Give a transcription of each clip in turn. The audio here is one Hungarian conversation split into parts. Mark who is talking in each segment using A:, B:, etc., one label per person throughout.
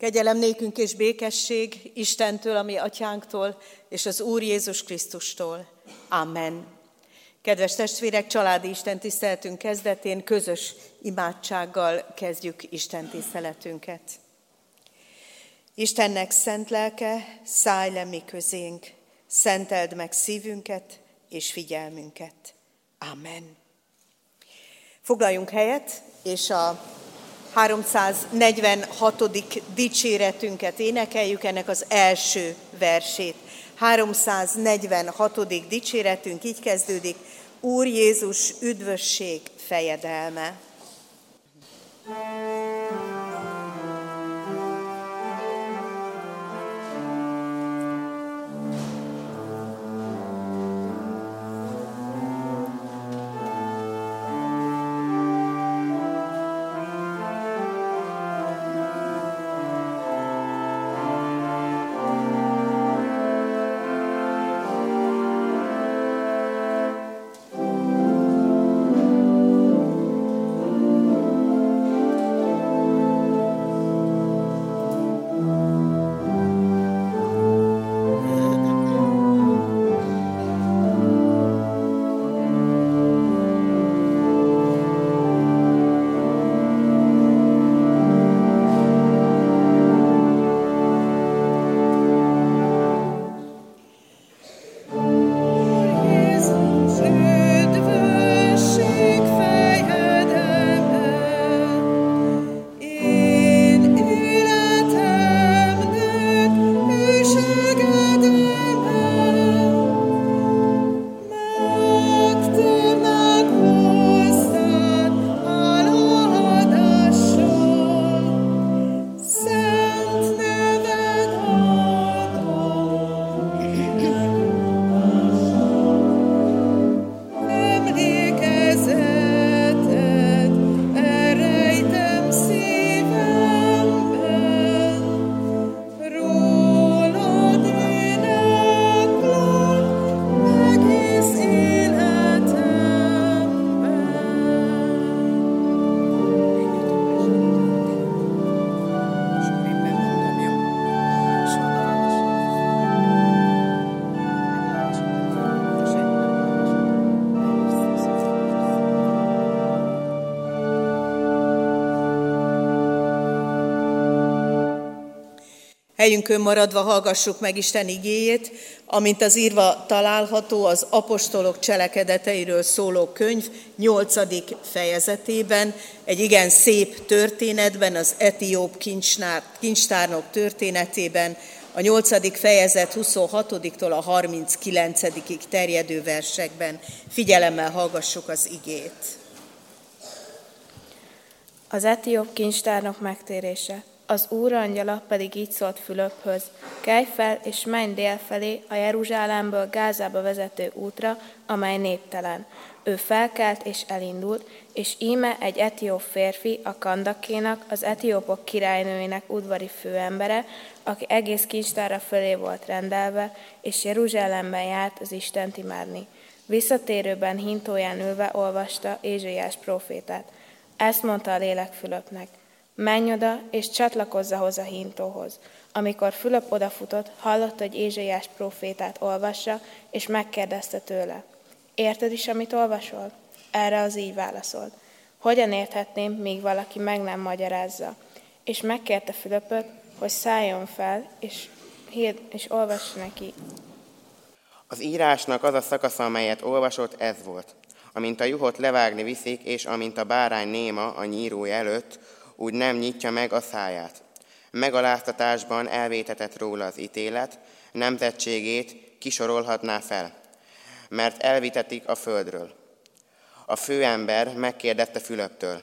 A: Kegyelem nékünk és békesség Istentől, ami atyánktól, és az Úr Jézus Krisztustól. Amen. Kedves testvérek, családi Isten tiszteletünk kezdetén közös imádsággal kezdjük Isten tiszteletünket. Istennek szent lelke, szállj le mi közénk, szenteld meg szívünket és figyelmünket. Amen. Foglaljunk helyet, és a 346. dicséretünket énekeljük, ennek az első versét. 346. dicséretünk így kezdődik, Úr Jézus üdvösség fejedelme. thank you Helyünkön maradva hallgassuk meg Isten igéjét, amint az írva található az apostolok cselekedeteiről szóló könyv 8. fejezetében, egy igen szép történetben, az etióp kincstárnok történetében, a 8. fejezet 26-tól a 39-ig terjedő versekben. Figyelemmel hallgassuk az igét.
B: Az etióp kincstárnok megtérése. Az Úr angyala pedig így szólt Fülöphöz, kelj fel és menj délfelé a Jeruzsálemből Gázába vezető útra, amely néptelen. Ő felkelt és elindult, és íme egy etióp férfi, a kandakénak, az etiópok királynőinek udvari főembere, aki egész kincstára fölé volt rendelve, és Jeruzsálemben járt az Istent imádni. Visszatérőben hintóján ülve olvasta Ézsaiás profétát. Ezt mondta a lélek Fülöpnek. Menj oda, és csatlakozz ahhoz a hintóhoz. Amikor Fülöp odafutott, hallotta, hogy Ézsaiás profétát olvassa, és megkérdezte tőle. Érted is, amit olvasol? Erre az így válaszolt. Hogyan érthetném, míg valaki meg nem magyarázza? És megkérte Fülöpöt, hogy szálljon fel, és, hird, és olvassa neki.
C: Az írásnak az a szakasza, amelyet olvasott, ez volt. Amint a juhot levágni viszik, és amint a bárány néma a nyírója előtt, úgy nem nyitja meg a száját. Megaláztatásban elvétetett róla az ítélet, nemzetségét kisorolhatná fel, mert elvitetik a földről. A főember megkérdezte Fülöptől,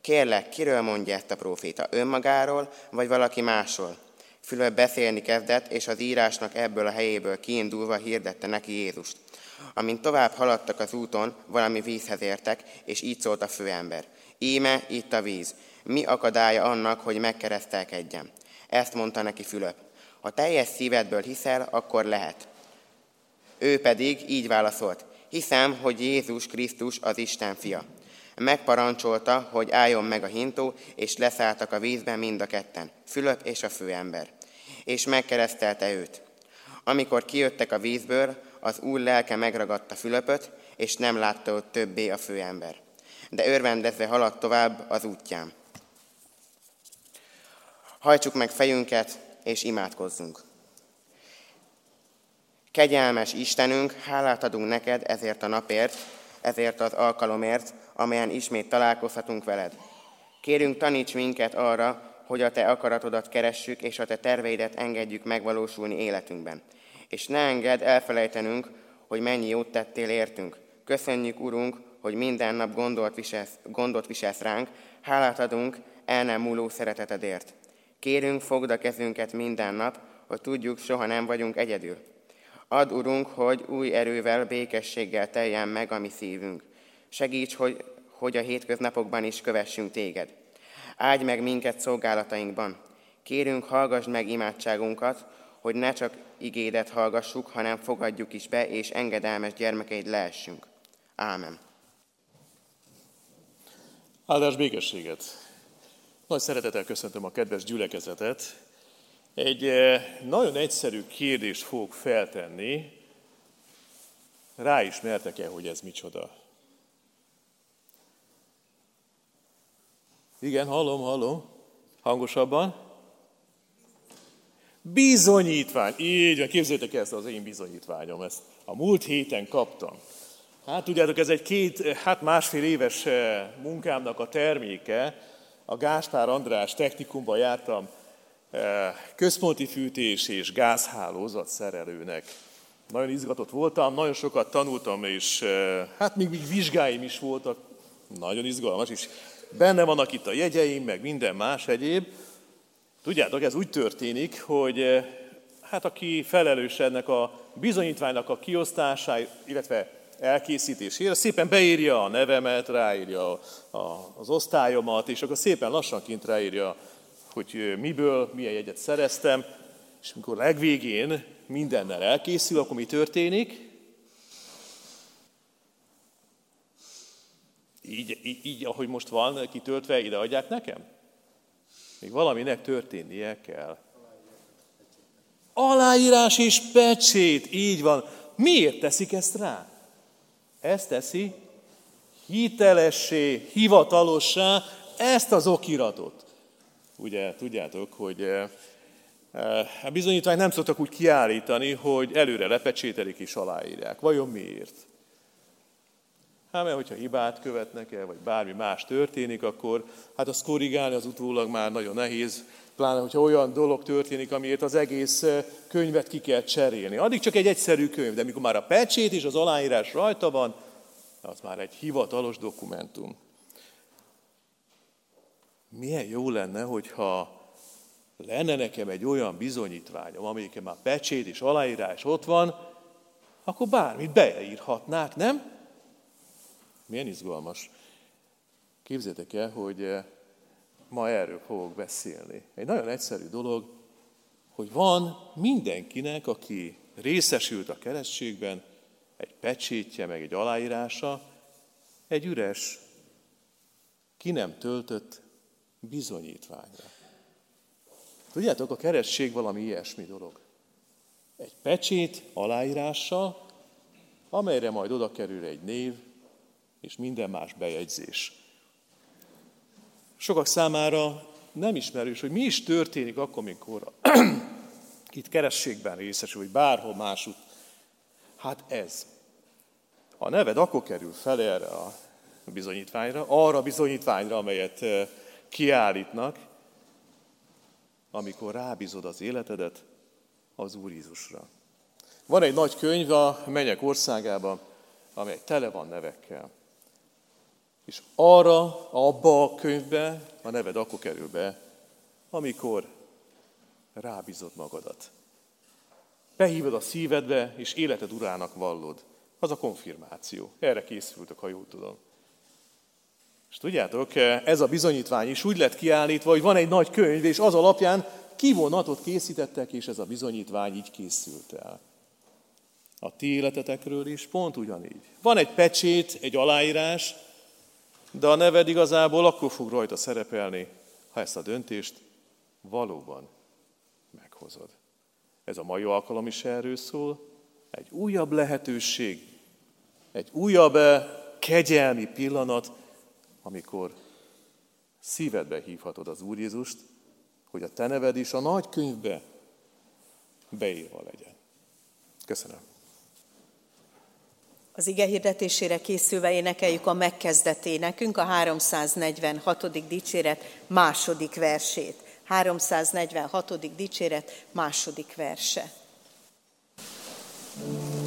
C: kérlek, kiről mondja ezt a proféta, önmagáról, vagy valaki másról? Fülöp beszélni kezdett, és az írásnak ebből a helyéből kiindulva hirdette neki Jézust. Amint tovább haladtak az úton, valami vízhez értek, és így szólt a főember. Íme itt a víz, mi akadálya annak, hogy megkeresztelkedjem? Ezt mondta neki Fülöp. Ha teljes szívedből hiszel, akkor lehet. Ő pedig így válaszolt. Hiszem, hogy Jézus Krisztus az Isten fia. Megparancsolta, hogy álljon meg a hintó, és leszálltak a vízbe mind a ketten, Fülöp és a főember. És megkeresztelte őt. Amikor kijöttek a vízből, az úr lelke megragadta Fülöpöt, és nem látta ott többé a főember. De örvendezve haladt tovább az útján. Hajtsuk meg fejünket, és imádkozzunk. Kegyelmes Istenünk, hálát adunk neked ezért a napért, ezért az alkalomért, amelyen ismét találkozhatunk veled. Kérünk, taníts minket arra, hogy a te akaratodat keressük, és a te terveidet engedjük megvalósulni életünkben. És ne engedd elfelejtenünk, hogy mennyi jót tettél értünk. Köszönjük, Urunk, hogy minden nap gondolt viselsz, gondot viselsz ránk, hálát adunk el nem múló szeretetedért. Kérünk, fogd a kezünket minden nap, hogy tudjuk, soha nem vagyunk egyedül. Add, Urunk, hogy új erővel, békességgel teljen meg a mi szívünk. Segíts, hogy, hogy a hétköznapokban is kövessünk téged. Áldj meg minket szolgálatainkban. Kérünk, hallgass meg imádságunkat, hogy ne csak igédet hallgassuk, hanem fogadjuk is be, és engedelmes gyermekeid lehessünk. Ámen.
D: Áldás békességet! Nagy szeretettel köszöntöm a kedves gyülekezetet. Egy eh, nagyon egyszerű kérdést fogok feltenni. Ráismertek-e, hogy ez micsoda? Igen, hallom, hallom. Hangosabban. Bizonyítvány. Így van, képzeljétek ezt az én bizonyítványom. Ezt a múlt héten kaptam. Hát tudjátok, ez egy két, hát másfél éves eh, munkámnak a terméke. A Gáspár András technikumban jártam eh, központi fűtés és gázhálózat szerelőnek. Nagyon izgatott voltam, nagyon sokat tanultam, és eh, hát még, még vizsgáim is voltak, nagyon izgalmas, és benne vannak itt a jegyeim, meg minden más egyéb. Tudjátok, ez úgy történik, hogy eh, hát aki felelős ennek a bizonyítványnak a kiosztására, illetve elkészítésére, szépen beírja a nevemet, ráírja a, az osztályomat, és akkor szépen lassanként ráírja, hogy miből, milyen jegyet szereztem, és amikor legvégén mindennel elkészül, akkor mi történik? Így, így, így, ahogy most van kitöltve, ide adják nekem? Még valaminek történnie kell. Aláírás és pecsét, így van. Miért teszik ezt rá? Ezt teszi hitelessé, hivatalossá ezt az okiratot. Ugye tudjátok, hogy eh, eh, a bizonyítványt nem szoktak úgy kiállítani, hogy előre lepecsételik és aláírják. Vajon miért? Hát mert hogyha hibát követnek el, vagy bármi más történik, akkor hát azt korrigálni az utólag már nagyon nehéz, pláne, hogyha olyan dolog történik, amiért az egész könyvet ki kell cserélni. Addig csak egy egyszerű könyv, de mikor már a pecsét és az aláírás rajta van, az már egy hivatalos dokumentum. Milyen jó lenne, hogyha lenne nekem egy olyan bizonyítványom, amelyiken már pecsét és aláírás ott van, akkor bármit beírhatnák, nem? Milyen izgalmas. Képzétek el, hogy ma erről fogok beszélni. Egy nagyon egyszerű dolog, hogy van mindenkinek, aki részesült a keresztségben, egy pecsétje, meg egy aláírása, egy üres, ki nem töltött bizonyítványra. Tudjátok, a keresztség valami ilyesmi dolog. Egy pecsét aláírással, amelyre majd oda kerül egy név, és minden más bejegyzés. Sokak számára nem ismerős, hogy mi is történik akkor, amikor itt kerességben részesül, vagy bárhol másút. Hát ez. A neved akkor kerül fel erre a bizonyítványra, arra a bizonyítványra, amelyet eh, kiállítnak, amikor rábízod az életedet az Úr Jézusra. Van egy nagy könyv a mennyek országában, amely tele van nevekkel. És arra, abba a könyvbe a neved akkor kerül be, amikor rábízod magadat. Behívod a szívedbe, és életed urának vallod. Az a konfirmáció. Erre készültök, ha jól tudom. És tudjátok, ez a bizonyítvány is úgy lett kiállítva, hogy van egy nagy könyv, és az alapján kivonatot készítettek, és ez a bizonyítvány így készült el. A ti életetekről is pont ugyanígy. Van egy pecsét, egy aláírás, de a neved igazából akkor fog rajta szerepelni, ha ezt a döntést valóban meghozod. Ez a mai alkalom is erről szól. Egy újabb lehetőség, egy újabb eh, kegyelmi pillanat, amikor szívedbe hívhatod az Úr Jézust, hogy a te neved is a nagy könyvbe beírva legyen. Köszönöm.
A: Az ige hirdetésére készülve énekeljük a megkezdetté nekünk a 346. dicséret második versét. 346. dicséret második verse. thank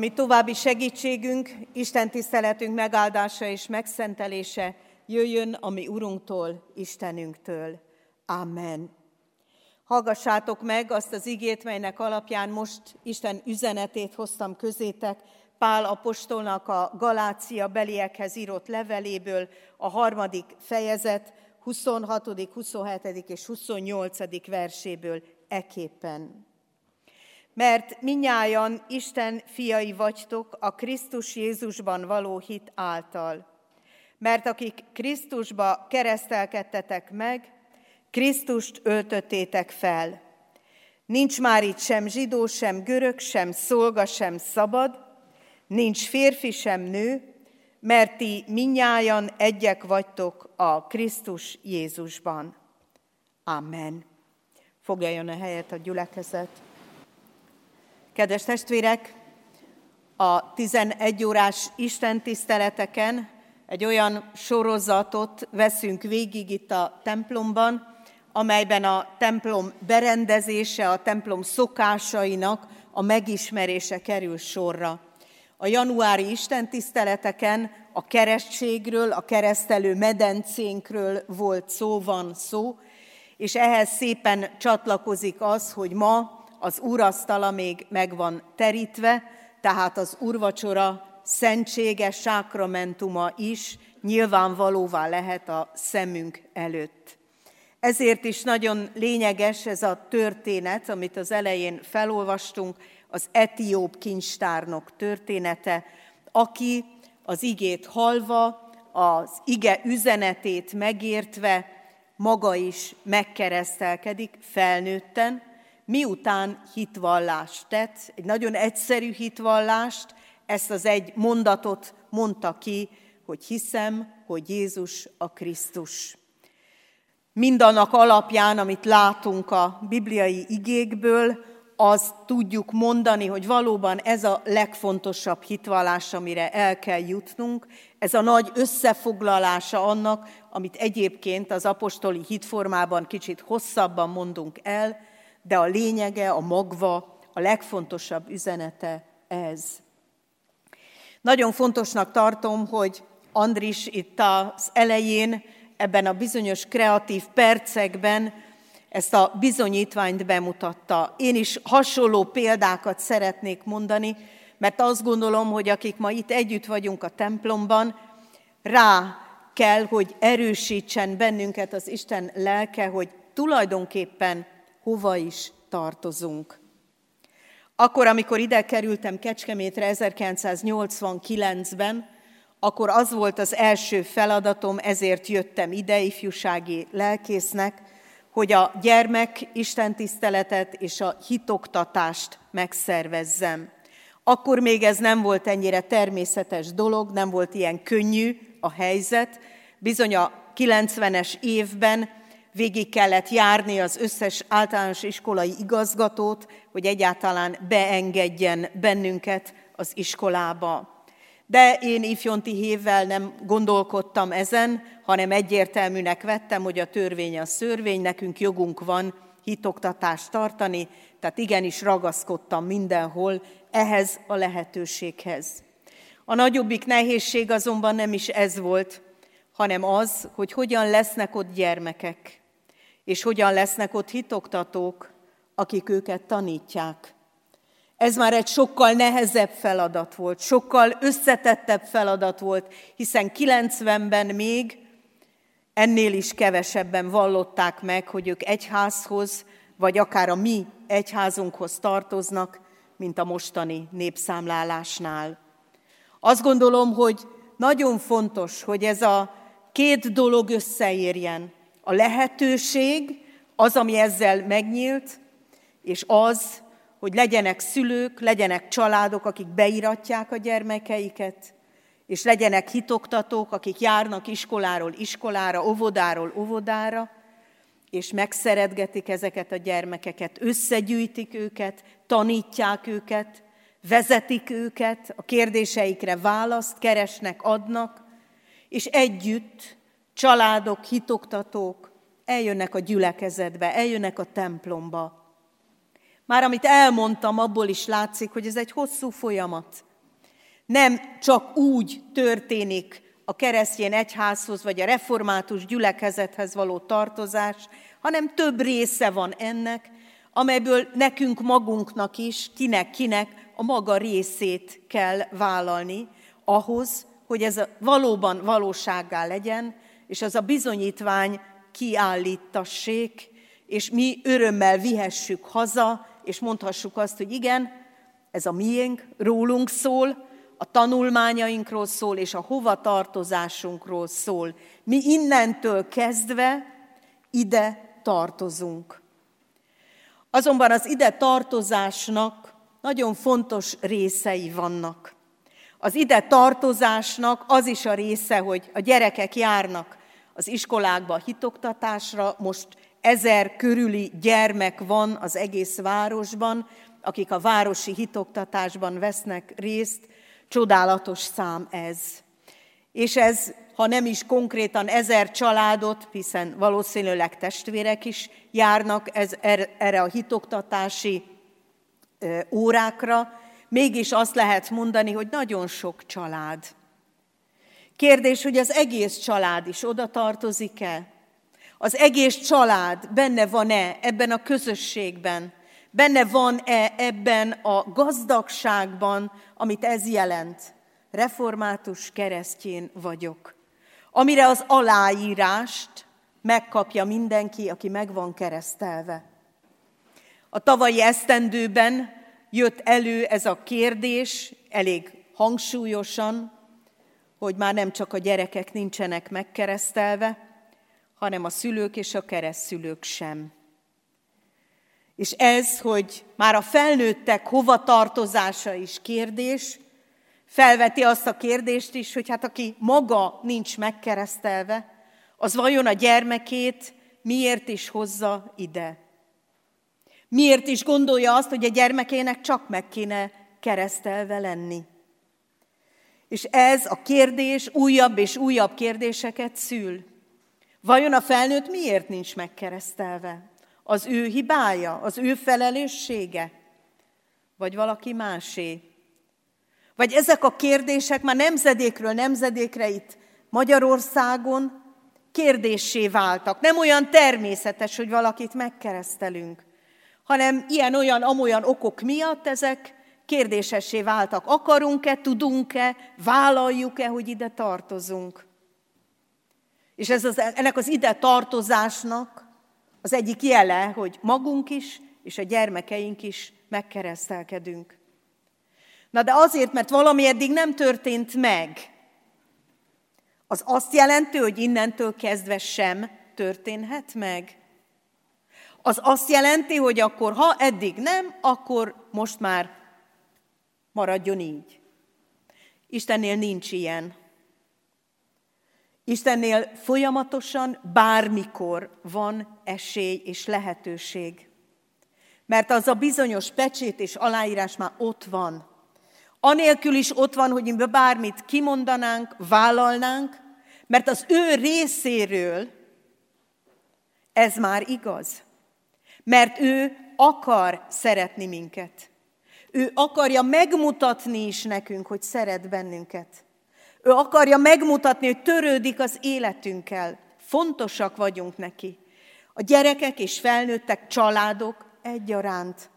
A: Ami további segítségünk, Isten tiszteletünk megáldása és megszentelése jöjjön a mi Urunktól, Istenünktől. Amen. Hallgassátok meg azt az igét, melynek alapján most Isten üzenetét hoztam közétek, Pál apostolnak a Galácia beliekhez írott leveléből, a harmadik fejezet, 26., 27. és 28. verséből eképpen mert minnyájan Isten fiai vagytok a Krisztus Jézusban való hit által. Mert akik Krisztusba keresztelkedtetek meg, Krisztust öltöttétek fel. Nincs már itt sem zsidó, sem görög, sem szolga, sem szabad, nincs férfi, sem nő, mert ti minnyájan egyek vagytok a Krisztus Jézusban. Amen. Foglaljon a helyet a gyülekezet. Kedves testvérek, a 11 órás Isten tiszteleteken egy olyan sorozatot veszünk végig itt a templomban, amelyben a templom berendezése, a templom szokásainak a megismerése kerül sorra. A januári istentiszteleteken a keresztségről, a keresztelő medencénkről volt szó, van szó, és ehhez szépen csatlakozik az, hogy ma az úrasztala még meg van terítve, tehát az úrvacsora szentséges sákramentuma is nyilvánvalóvá lehet a szemünk előtt. Ezért is nagyon lényeges ez a történet, amit az elején felolvastunk, az etióp kincstárnok története, aki az igét halva, az ige üzenetét megértve maga is megkeresztelkedik felnőtten, miután hitvallást tett, egy nagyon egyszerű hitvallást, ezt az egy mondatot mondta ki, hogy hiszem, hogy Jézus a Krisztus. mindannak alapján, amit látunk a bibliai igékből, azt tudjuk mondani, hogy valóban ez a legfontosabb hitvallás, amire el kell jutnunk, ez a nagy összefoglalása annak, amit egyébként az apostoli hitformában kicsit hosszabban mondunk el, de a lényege, a magva, a legfontosabb üzenete ez. Nagyon fontosnak tartom, hogy Andris itt az elején, ebben a bizonyos kreatív percekben ezt a bizonyítványt bemutatta. Én is hasonló példákat szeretnék mondani, mert azt gondolom, hogy akik ma itt együtt vagyunk a templomban, rá kell, hogy erősítsen bennünket az Isten lelke, hogy tulajdonképpen hova is tartozunk. Akkor, amikor ide kerültem Kecskemétre 1989-ben, akkor az volt az első feladatom, ezért jöttem ide ifjúsági lelkésznek, hogy a gyermek istentiszteletet és a hitoktatást megszervezzem. Akkor még ez nem volt ennyire természetes dolog, nem volt ilyen könnyű a helyzet. Bizony a 90-es évben végig kellett járni az összes általános iskolai igazgatót, hogy egyáltalán beengedjen bennünket az iskolába. De én ifjonti hévvel nem gondolkodtam ezen, hanem egyértelműnek vettem, hogy a törvény a szörvény, nekünk jogunk van hitoktatást tartani, tehát igenis ragaszkodtam mindenhol ehhez a lehetőséghez. A nagyobbik nehézség azonban nem is ez volt, hanem az, hogy hogyan lesznek ott gyermekek, és hogyan lesznek ott hitoktatók, akik őket tanítják. Ez már egy sokkal nehezebb feladat volt, sokkal összetettebb feladat volt, hiszen 90-ben még ennél is kevesebben vallották meg, hogy ők egyházhoz, vagy akár a mi egyházunkhoz tartoznak, mint a mostani népszámlálásnál. Azt gondolom, hogy nagyon fontos, hogy ez a két dolog összeérjen. A lehetőség, az, ami ezzel megnyílt, és az, hogy legyenek szülők, legyenek családok, akik beiratják a gyermekeiket, és legyenek hitoktatók, akik járnak iskoláról iskolára, óvodáról óvodára, és megszeretgetik ezeket a gyermekeket, összegyűjtik őket, tanítják őket, vezetik őket, a kérdéseikre választ keresnek, adnak, és együtt családok, hitoktatók eljönnek a gyülekezetbe, eljönnek a templomba, már amit elmondtam, abból is látszik, hogy ez egy hosszú folyamat. Nem csak úgy történik a keresztény egyházhoz vagy a református gyülekezethez való tartozás, hanem több része van ennek, amelyből nekünk magunknak is, kinek-kinek a maga részét kell vállalni, ahhoz, hogy ez valóban valósággá legyen, és az a bizonyítvány kiállítassék, és mi örömmel vihessük haza, és mondhassuk azt, hogy igen, ez a miénk, rólunk szól, a tanulmányainkról szól, és a hova tartozásunkról szól. Mi innentől kezdve ide tartozunk. Azonban az ide tartozásnak nagyon fontos részei vannak. Az ide tartozásnak az is a része, hogy a gyerekek járnak az iskolákba hitoktatásra, most ezer körüli gyermek van az egész városban, akik a városi hitoktatásban vesznek részt, csodálatos szám ez. És ez, ha nem is konkrétan ezer családot, hiszen valószínűleg testvérek is járnak ez, er, erre a hitoktatási órákra, mégis azt lehet mondani, hogy nagyon sok család. Kérdés, hogy az egész család is oda tartozik-e? Az egész család benne van-e ebben a közösségben? Benne van-e ebben a gazdagságban, amit ez jelent? Református keresztjén vagyok. Amire az aláírást megkapja mindenki, aki meg van keresztelve. A tavalyi esztendőben jött elő ez a kérdés elég hangsúlyosan, hogy már nem csak a gyerekek nincsenek megkeresztelve, hanem a szülők és a keresztszülők sem. És ez, hogy már a felnőttek hova tartozása is kérdés, felveti azt a kérdést is, hogy hát aki maga nincs megkeresztelve, az vajon a gyermekét miért is hozza ide. Miért is gondolja azt, hogy a gyermekének csak meg kéne keresztelve lenni. És ez a kérdés újabb és újabb kérdéseket szül. Vajon a felnőtt miért nincs megkeresztelve? Az ő hibája, az ő felelőssége? Vagy valaki másé? Vagy ezek a kérdések már nemzedékről nemzedékre itt Magyarországon kérdéssé váltak. Nem olyan természetes, hogy valakit megkeresztelünk, hanem ilyen-olyan, amolyan okok miatt ezek kérdésessé váltak. Akarunk-e, tudunk-e, vállaljuk-e, hogy ide tartozunk? És ez az, ennek az ide tartozásnak az egyik jele, hogy magunk is, és a gyermekeink is megkeresztelkedünk. Na de azért, mert valami eddig nem történt meg, az azt jelenti, hogy innentől kezdve sem történhet meg? Az azt jelenti, hogy akkor ha eddig nem, akkor most már maradjon így. Istennél nincs ilyen. Istennél folyamatosan bármikor van esély és lehetőség. Mert az a bizonyos pecsét és aláírás már ott van. Anélkül is ott van, hogy mi bármit kimondanánk, vállalnánk, mert az ő részéről ez már igaz. Mert ő akar szeretni minket. Ő akarja megmutatni is nekünk, hogy szeret bennünket. Ő akarja megmutatni, hogy törődik az életünkkel. Fontosak vagyunk neki. A gyerekek és felnőttek, családok egyaránt.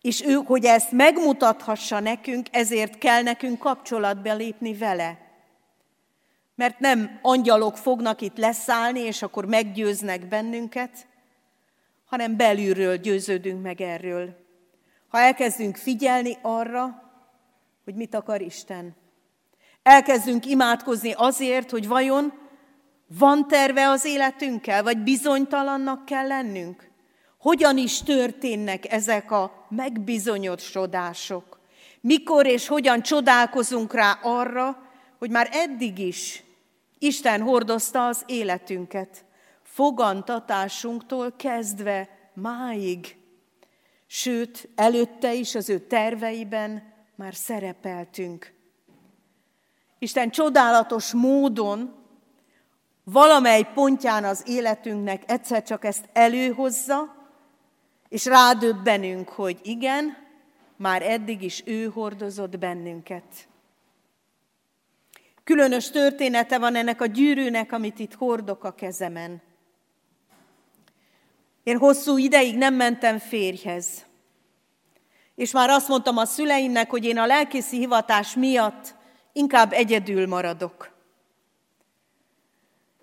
A: És ő, hogy ezt megmutathassa nekünk, ezért kell nekünk kapcsolatba lépni vele. Mert nem angyalok fognak itt leszállni, és akkor meggyőznek bennünket, hanem belülről győződünk meg erről. Ha elkezdünk figyelni arra, hogy mit akar Isten. Elkezdünk imádkozni azért, hogy vajon van terve az életünkkel, vagy bizonytalannak kell lennünk. Hogyan is történnek ezek a megbizonyosodások? Mikor és hogyan csodálkozunk rá arra, hogy már eddig is Isten hordozta az életünket, fogantatásunktól kezdve máig. Sőt, előtte is az ő terveiben már szerepeltünk. Isten csodálatos módon valamely pontján az életünknek egyszer csak ezt előhozza, és rádöbbenünk, hogy igen, már eddig is ő hordozott bennünket. Különös története van ennek a gyűrűnek, amit itt hordok a kezemen. Én hosszú ideig nem mentem férjhez. És már azt mondtam a szüleimnek, hogy én a lelkészi hivatás miatt inkább egyedül maradok.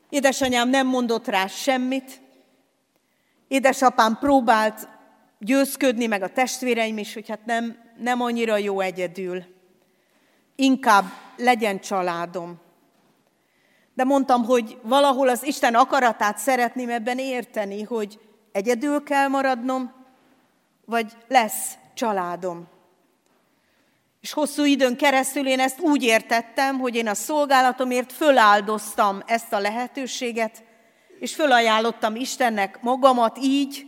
A: Édesanyám nem mondott rá semmit. Édesapám próbált győzködni, meg a testvéreim is, hogy hát nem, nem annyira jó egyedül. Inkább legyen családom. De mondtam, hogy valahol az Isten akaratát szeretném ebben érteni, hogy egyedül kell maradnom, vagy lesz családom. És hosszú időn keresztül én ezt úgy értettem, hogy én a szolgálatomért föláldoztam ezt a lehetőséget, és fölajánlottam Istennek magamat így,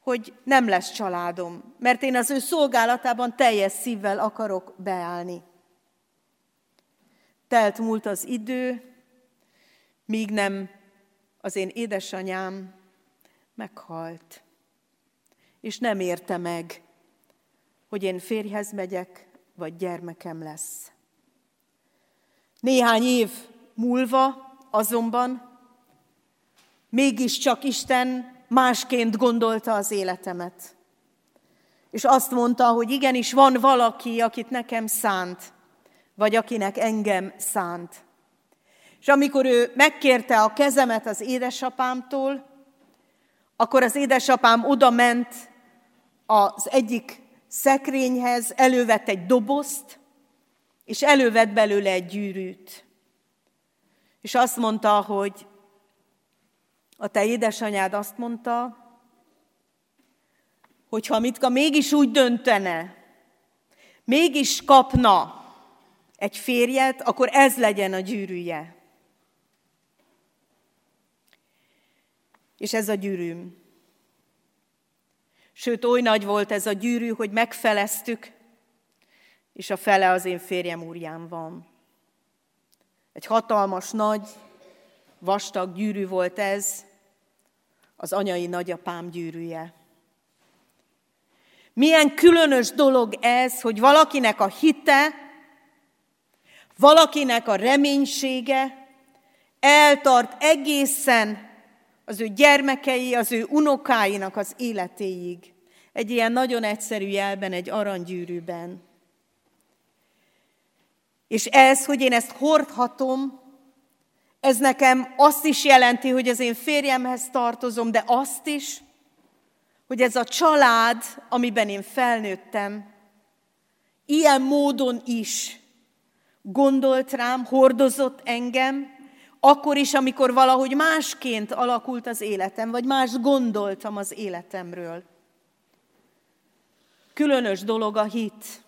A: hogy nem lesz családom, mert én az ő szolgálatában teljes szívvel akarok beállni. Telt múlt az idő, míg nem az én édesanyám meghalt. És nem érte meg, hogy én férjhez megyek, vagy gyermekem lesz. Néhány év múlva azonban mégiscsak Isten másként gondolta az életemet. És azt mondta, hogy igenis van valaki, akit nekem szánt, vagy akinek engem szánt. És amikor ő megkérte a kezemet az édesapámtól, akkor az édesapám oda ment az egyik szekrényhez, elővett egy dobozt, és elővett belőle egy gyűrűt. És azt mondta, hogy a te édesanyád azt mondta, hogy ha Mitka mégis úgy döntene, mégis kapna egy férjet, akkor ez legyen a gyűrűje. És ez a gyűrűm. Sőt, oly nagy volt ez a gyűrű, hogy megfeleztük, és a fele az én férjem úrján van. Egy hatalmas, nagy, vastag gyűrű volt ez, az anyai nagyapám gyűrűje. Milyen különös dolog ez, hogy valakinek a hite, valakinek a reménysége eltart egészen az ő gyermekei, az ő unokáinak az életéig. Egy ilyen nagyon egyszerű jelben, egy aranygyűrűben. És ez, hogy én ezt hordhatom, ez nekem azt is jelenti, hogy az én férjemhez tartozom, de azt is, hogy ez a család, amiben én felnőttem, ilyen módon is gondolt rám, hordozott engem, akkor is, amikor valahogy másként alakult az életem, vagy más gondoltam az életemről. Különös dolog a hit.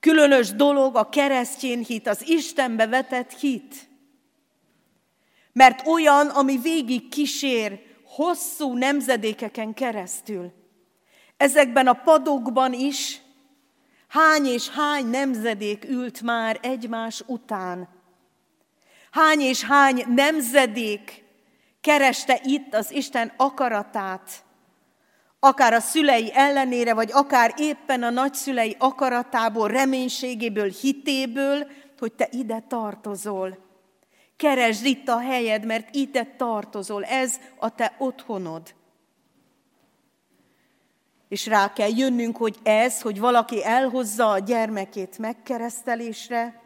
A: Különös dolog a keresztény hit, az Istenbe vetett hit. Mert olyan, ami végig kísér hosszú nemzedékeken keresztül. Ezekben a padokban is hány és hány nemzedék ült már egymás után. Hány és hány nemzedék kereste itt az Isten akaratát, akár a szülei ellenére, vagy akár éppen a nagyszülei akaratából, reménységéből, hitéből, hogy te ide tartozol. Keresd itt a helyed, mert ide tartozol, ez a te otthonod. És rá kell jönnünk, hogy ez, hogy valaki elhozza a gyermekét megkeresztelésre,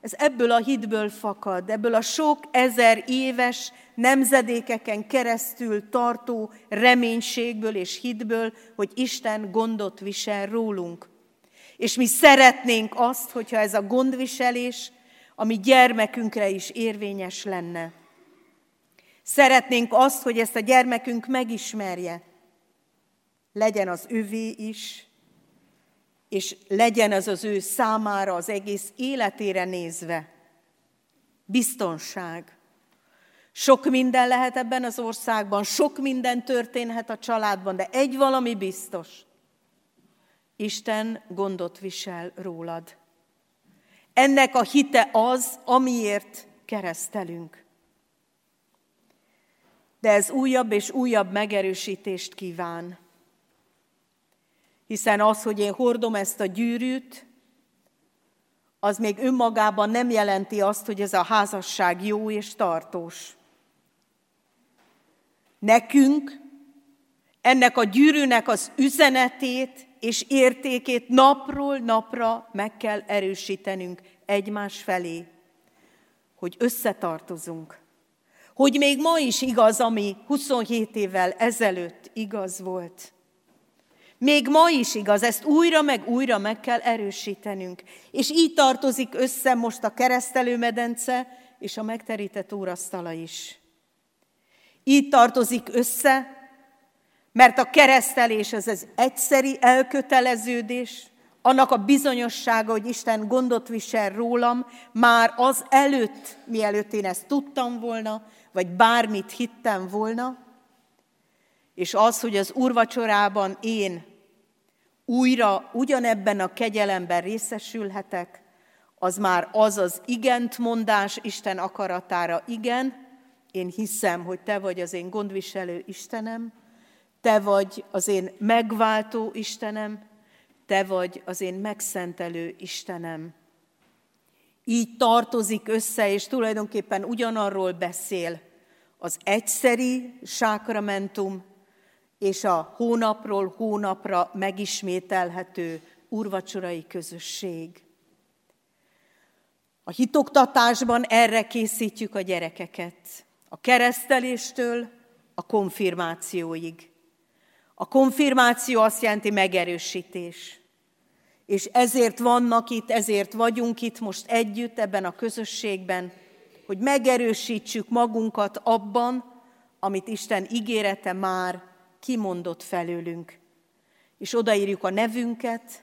A: ez ebből a hitből fakad, ebből a sok ezer éves nemzedékeken keresztül tartó reménységből és hitből, hogy Isten gondot visel rólunk. És mi szeretnénk azt, hogyha ez a gondviselés a mi gyermekünkre is érvényes lenne. Szeretnénk azt, hogy ezt a gyermekünk megismerje. Legyen az övé is, és legyen az az ő számára az egész életére nézve. Biztonság. Sok minden lehet ebben az országban, sok minden történhet a családban, de egy valami biztos. Isten gondot visel rólad. Ennek a hite az, amiért keresztelünk. De ez újabb és újabb megerősítést kíván. Hiszen az, hogy én hordom ezt a gyűrűt, az még önmagában nem jelenti azt, hogy ez a házasság jó és tartós. Nekünk ennek a gyűrűnek az üzenetét és értékét napról napra meg kell erősítenünk egymás felé, hogy összetartozunk. Hogy még ma is igaz, ami 27 évvel ezelőtt igaz volt. Még ma is igaz, ezt újra meg újra meg kell erősítenünk. És így tartozik össze most a keresztelőmedence és a megterített úrasztala is. Így tartozik össze, mert a keresztelés az az egyszeri elköteleződés, annak a bizonyossága, hogy Isten gondot visel rólam, már az előtt, mielőtt én ezt tudtam volna, vagy bármit hittem volna, és az, hogy az úrvacsorában én újra ugyanebben a kegyelemben részesülhetek, az már az az igent mondás Isten akaratára, igen, én hiszem, hogy te vagy az én gondviselő Istenem, te vagy az én megváltó Istenem, te vagy az én megszentelő Istenem. Így tartozik össze, és tulajdonképpen ugyanarról beszél az egyszeri sákramentum és a hónapról hónapra megismételhető urvacsorai közösség. A hitoktatásban erre készítjük a gyerekeket. A kereszteléstől a konfirmációig. A konfirmáció azt jelenti megerősítés. És ezért vannak itt, ezért vagyunk itt most együtt ebben a közösségben, hogy megerősítsük magunkat abban, amit Isten ígérete már kimondott felőlünk. És odaírjuk a nevünket,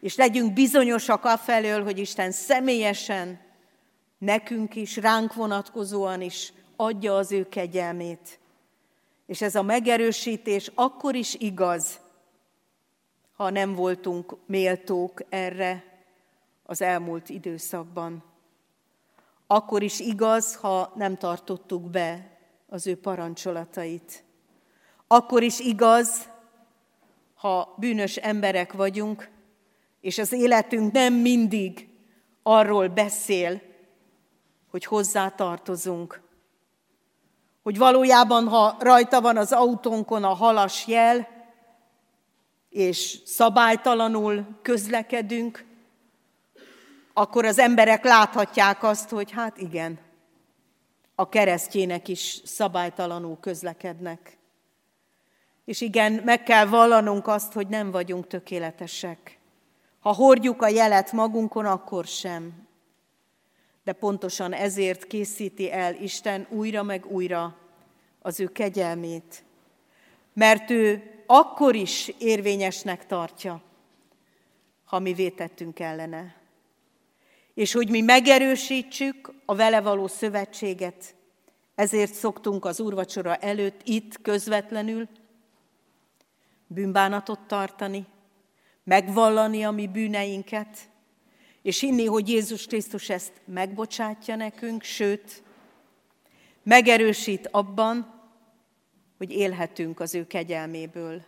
A: és legyünk bizonyosak afelől, hogy Isten személyesen, nekünk is, ránk vonatkozóan is adja az ő kegyelmét. És ez a megerősítés akkor is igaz, ha nem voltunk méltók erre az elmúlt időszakban. Akkor is igaz, ha nem tartottuk be az ő parancsolatait. Akkor is igaz, ha bűnös emberek vagyunk, és az életünk nem mindig arról beszél, hogy hozzá tartozunk. Hogy valójában, ha rajta van az autónkon a halas jel, és szabálytalanul közlekedünk, akkor az emberek láthatják azt, hogy hát igen, a keresztjének is szabálytalanul közlekednek. És igen, meg kell vallanunk azt, hogy nem vagyunk tökéletesek. Ha hordjuk a jelet magunkon, akkor sem. De pontosan ezért készíti el Isten újra meg újra az ő kegyelmét. Mert ő akkor is érvényesnek tartja, ha mi vétettünk ellene. És hogy mi megerősítsük a vele való szövetséget, ezért szoktunk az úrvacsora előtt itt közvetlenül bűnbánatot tartani, megvallani a mi bűneinket, és hinni, hogy Jézus Krisztus ezt megbocsátja nekünk, sőt, megerősít abban, hogy élhetünk az ő kegyelméből.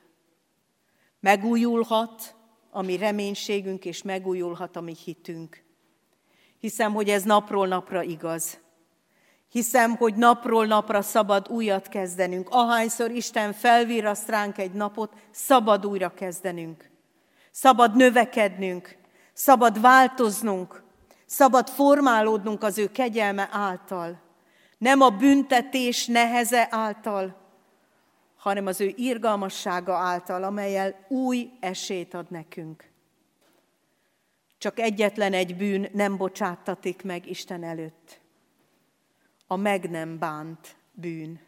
A: Megújulhat a mi reménységünk, és megújulhat a mi hitünk. Hiszem, hogy ez napról napra igaz. Hiszem, hogy napról napra szabad újat kezdenünk. Ahányszor Isten felvirraszt ránk egy napot, szabad újra kezdenünk. Szabad növekednünk, szabad változnunk, szabad formálódnunk az ő kegyelme által. Nem a büntetés neheze által, hanem az ő irgalmassága által, amelyel új esélyt ad nekünk. Csak egyetlen egy bűn nem bocsáttatik meg Isten előtt. A meg nem bánt bűn.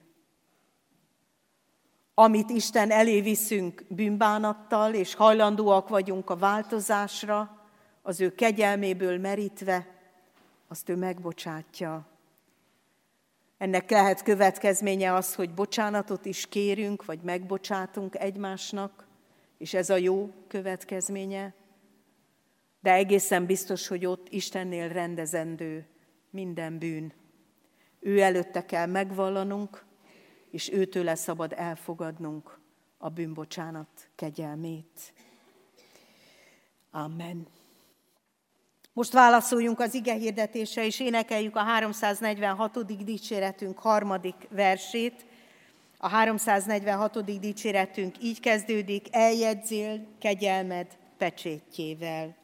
A: Amit Isten elé viszünk bűnbánattal, és hajlandóak vagyunk a változásra, az ő kegyelméből merítve, azt ő megbocsátja. Ennek lehet következménye az, hogy bocsánatot is kérünk, vagy megbocsátunk egymásnak, és ez a jó következménye. De egészen biztos, hogy ott Istennél rendezendő minden bűn. Ő előtte kell megvallanunk, és őtőle szabad elfogadnunk a bűnbocsánat kegyelmét. Amen. Most válaszoljunk az ige hirdetésre, és énekeljük a 346. dicséretünk harmadik versét. A 346. dicséretünk így kezdődik, eljegyzél kegyelmed pecsétjével.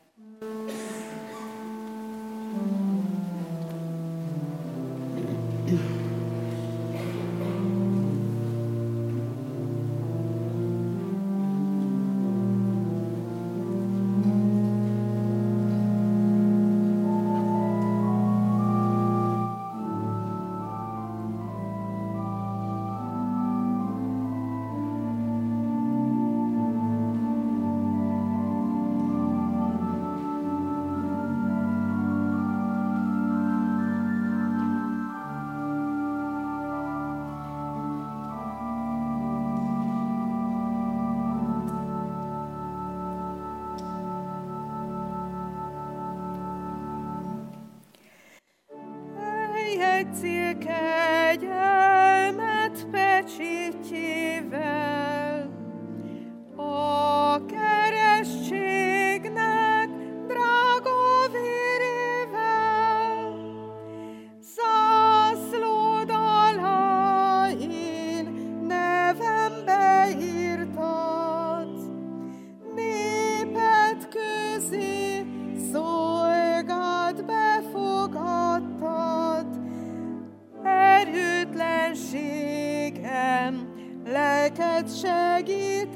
A: minket segítette,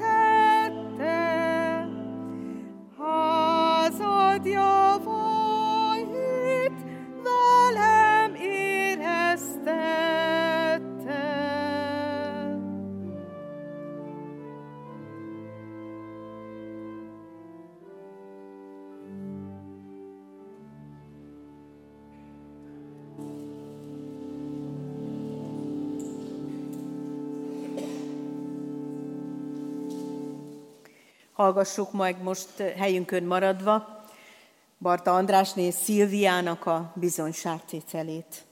A: házadja. Hallgassuk majd most helyünkön maradva Barta Andrásné Szilviának a bizonyságtételét.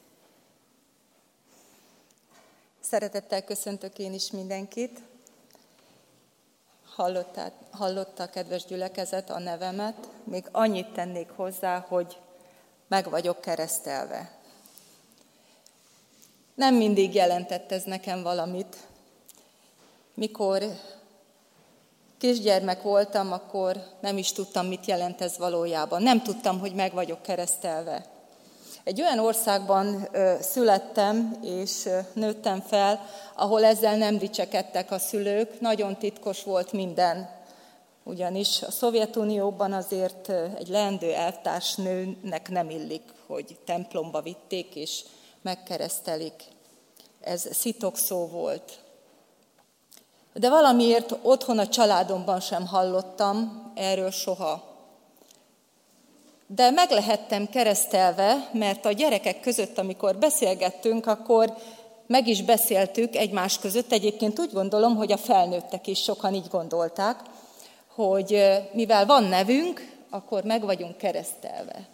E: Szeretettel köszöntök én is mindenkit. Hallottá, hallotta a kedves gyülekezet a nevemet. Még annyit tennék hozzá, hogy meg vagyok keresztelve. Nem mindig jelentett ez nekem valamit. Mikor kisgyermek voltam, akkor nem is tudtam, mit jelent ez valójában. Nem tudtam, hogy meg vagyok keresztelve. Egy olyan országban születtem és nőttem fel, ahol ezzel nem dicsekedtek a szülők, nagyon titkos volt minden. Ugyanis a Szovjetunióban azért egy leendő elvtárs nőnek nem illik, hogy templomba vitték és megkeresztelik. Ez szitokszó volt. De valamiért otthon a családomban sem hallottam erről soha. De meg lehettem keresztelve, mert a gyerekek között, amikor beszélgettünk, akkor meg is beszéltük egymás között. Egyébként úgy gondolom, hogy a felnőttek is sokan így gondolták, hogy mivel van nevünk, akkor meg vagyunk keresztelve.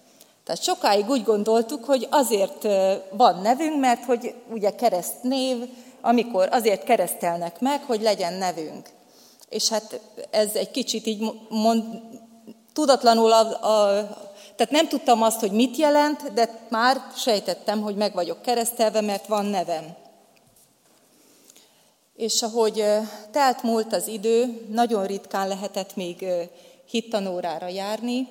E: Tehát sokáig úgy gondoltuk, hogy azért van nevünk, mert hogy ugye keresztnév, amikor azért keresztelnek meg, hogy legyen nevünk. És hát ez egy kicsit így mond, tudatlanul, a, a, tehát nem tudtam azt, hogy mit jelent, de már sejtettem, hogy meg vagyok keresztelve, mert van nevem. És ahogy telt múlt az idő, nagyon ritkán lehetett még hittanórára járni,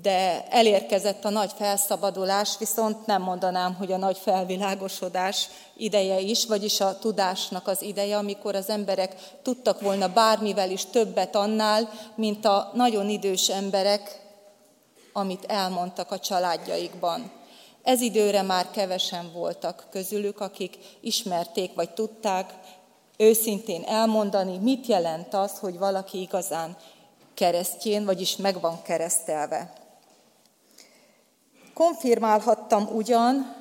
E: de elérkezett a nagy felszabadulás, viszont nem mondanám, hogy a nagy felvilágosodás ideje is, vagyis a tudásnak az ideje, amikor az emberek tudtak volna bármivel is többet annál, mint a nagyon idős emberek, amit elmondtak a családjaikban. Ez időre már kevesen voltak közülük, akik ismerték vagy tudták őszintén elmondani, mit jelent az, hogy valaki igazán keresztjén, vagyis meg van keresztelve. Konfirmálhattam ugyan,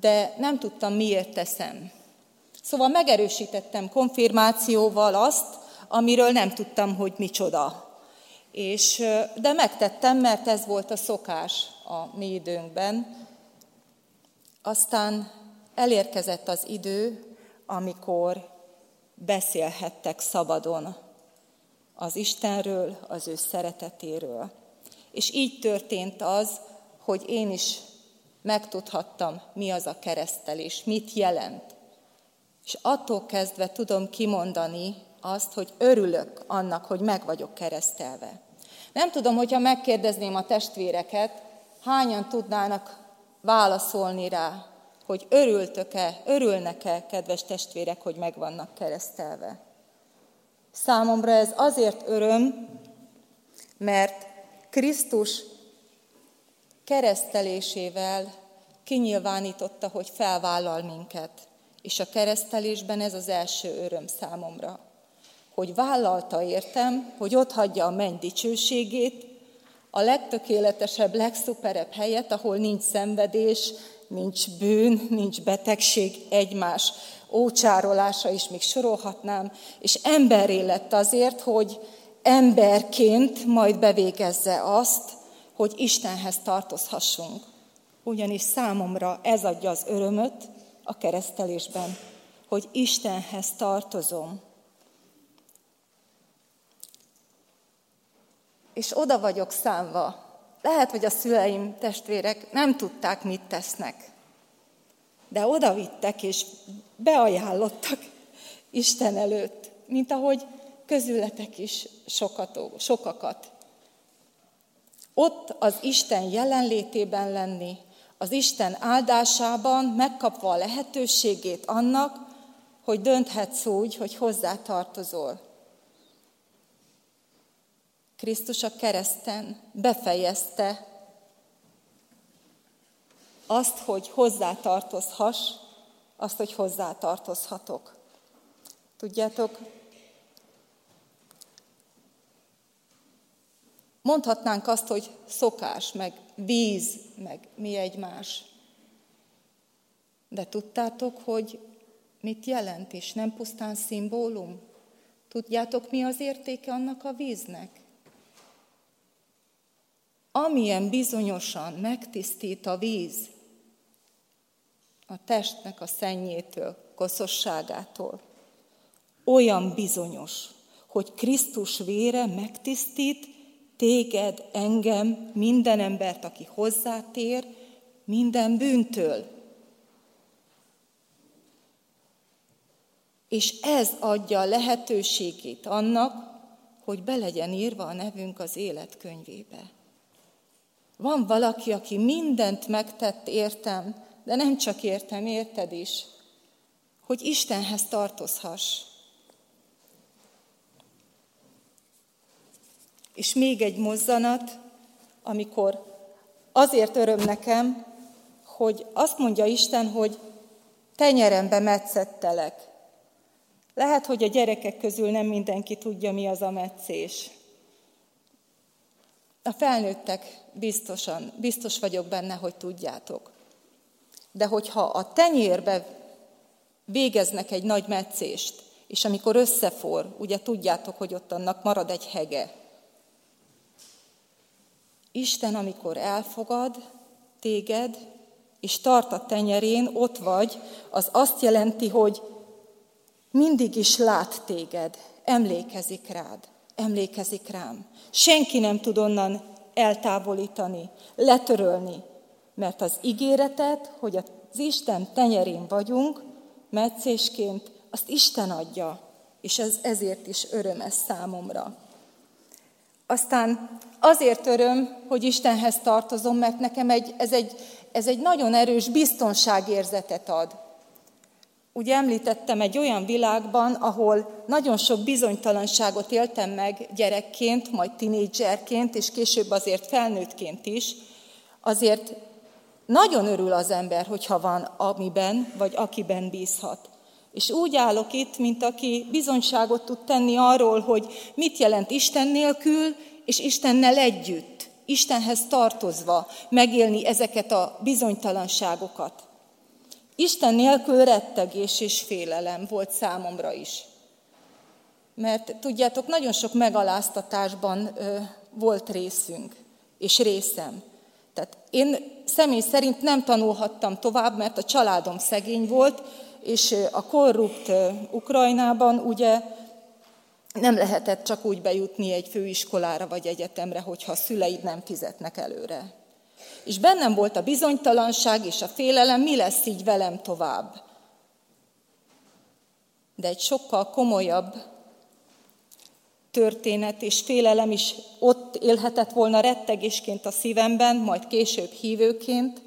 E: de nem tudtam, miért teszem. Szóval megerősítettem konfirmációval azt, amiről nem tudtam, hogy micsoda. És, de megtettem, mert ez volt a szokás a mi időnkben. Aztán elérkezett az idő, amikor beszélhettek szabadon az Istenről, az ő szeretetéről. És így történt az, hogy én is megtudhattam, mi az a keresztelés, mit jelent. És attól kezdve tudom kimondani azt, hogy örülök annak, hogy meg vagyok keresztelve. Nem tudom, hogyha megkérdezném a testvéreket, hányan tudnának válaszolni rá, hogy örültök-e, örülnek-e, kedves testvérek, hogy meg vannak keresztelve. Számomra ez azért öröm, mert Krisztus keresztelésével kinyilvánította, hogy felvállal minket. És a keresztelésben ez az első öröm számomra, hogy vállalta értem, hogy ott hagyja a menny dicsőségét, a legtökéletesebb, legszuperebb helyet, ahol nincs szenvedés, nincs bűn, nincs betegség, egymás ócsárolása is még sorolhatnám, és emberré lett azért, hogy emberként majd bevégezze azt, hogy Istenhez tartozhassunk. Ugyanis számomra ez adja az örömöt a keresztelésben, hogy Istenhez tartozom. És oda vagyok számva. Lehet, hogy a szüleim, testvérek nem tudták, mit tesznek. De oda vittek és beajánlottak Isten előtt, mint ahogy közületek is sokat, sokakat ott az Isten jelenlétében lenni, az Isten áldásában megkapva a lehetőségét annak, hogy dönthetsz úgy, hogy hozzá tartozol. Krisztus a kereszten befejezte azt, hogy hozzátartozhass, azt, hogy hozzátartozhatok. Tudjátok, Mondhatnánk azt, hogy szokás, meg víz, meg mi egymás. De tudtátok, hogy mit jelent, és nem pusztán szimbólum? Tudjátok, mi az értéke annak a víznek? Amilyen bizonyosan megtisztít a víz a testnek a szennyétől, koszosságától, olyan bizonyos, hogy Krisztus vére megtisztít téged, engem, minden embert, aki hozzátér, minden bűntől. És ez adja a lehetőségét annak, hogy be legyen írva a nevünk az életkönyvébe. Van valaki, aki mindent megtett értem, de nem csak értem, érted is, hogy Istenhez tartozhass. És még egy mozzanat, amikor azért öröm nekem, hogy azt mondja Isten, hogy tenyerembe metszettelek. Lehet, hogy a gyerekek közül nem mindenki tudja, mi az a metszés. A felnőttek biztosan, biztos vagyok benne, hogy tudjátok. De hogyha a tenyérbe végeznek egy nagy metszést, és amikor összefor, ugye tudjátok, hogy ott annak marad egy hege. Isten, amikor elfogad téged, és tart a tenyerén, ott vagy, az azt jelenti, hogy mindig is lát téged, emlékezik rád, emlékezik rám. Senki nem tud onnan eltávolítani, letörölni, mert az ígéretet, hogy az Isten tenyerén vagyunk, meccésként, azt Isten adja, és ez ezért is öröm ez számomra. Aztán azért öröm, hogy Istenhez tartozom, mert nekem egy, ez, egy, ez egy nagyon erős biztonságérzetet ad. Ugye említettem egy olyan világban, ahol nagyon sok bizonytalanságot éltem meg gyerekként, majd tinédzserként, és később azért felnőttként is, azért nagyon örül az ember, hogyha van amiben, vagy akiben bízhat. És úgy állok itt, mint aki bizonyságot tud tenni arról, hogy mit jelent Isten nélkül, és Istennel együtt, Istenhez tartozva megélni ezeket a bizonytalanságokat. Isten nélkül rettegés és félelem volt számomra is. Mert tudjátok, nagyon sok megaláztatásban ö, volt részünk, és részem. Tehát én személy szerint nem tanulhattam tovább, mert a családom szegény volt, és a korrupt Ukrajnában ugye nem lehetett csak úgy bejutni egy főiskolára vagy egyetemre, hogyha a szüleid nem fizetnek előre. És bennem volt a bizonytalanság és a félelem, mi lesz így velem tovább. De egy sokkal komolyabb történet és félelem is ott élhetett volna rettegésként a szívemben, majd később hívőként,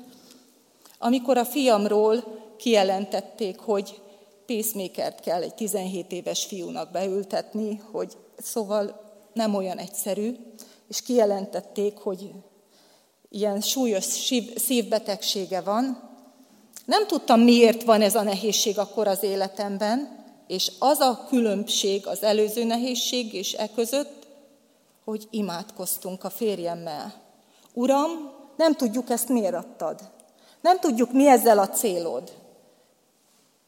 E: amikor a fiamról kijelentették, hogy pacemaker kell egy 17 éves fiúnak beültetni, hogy szóval nem olyan egyszerű, és kijelentették, hogy ilyen súlyos szívbetegsége van. Nem tudtam, miért van ez a nehézség akkor az életemben, és az a különbség az előző nehézség és e között, hogy imádkoztunk a férjemmel. Uram, nem tudjuk ezt miért adtad. Nem tudjuk, mi ezzel a célod.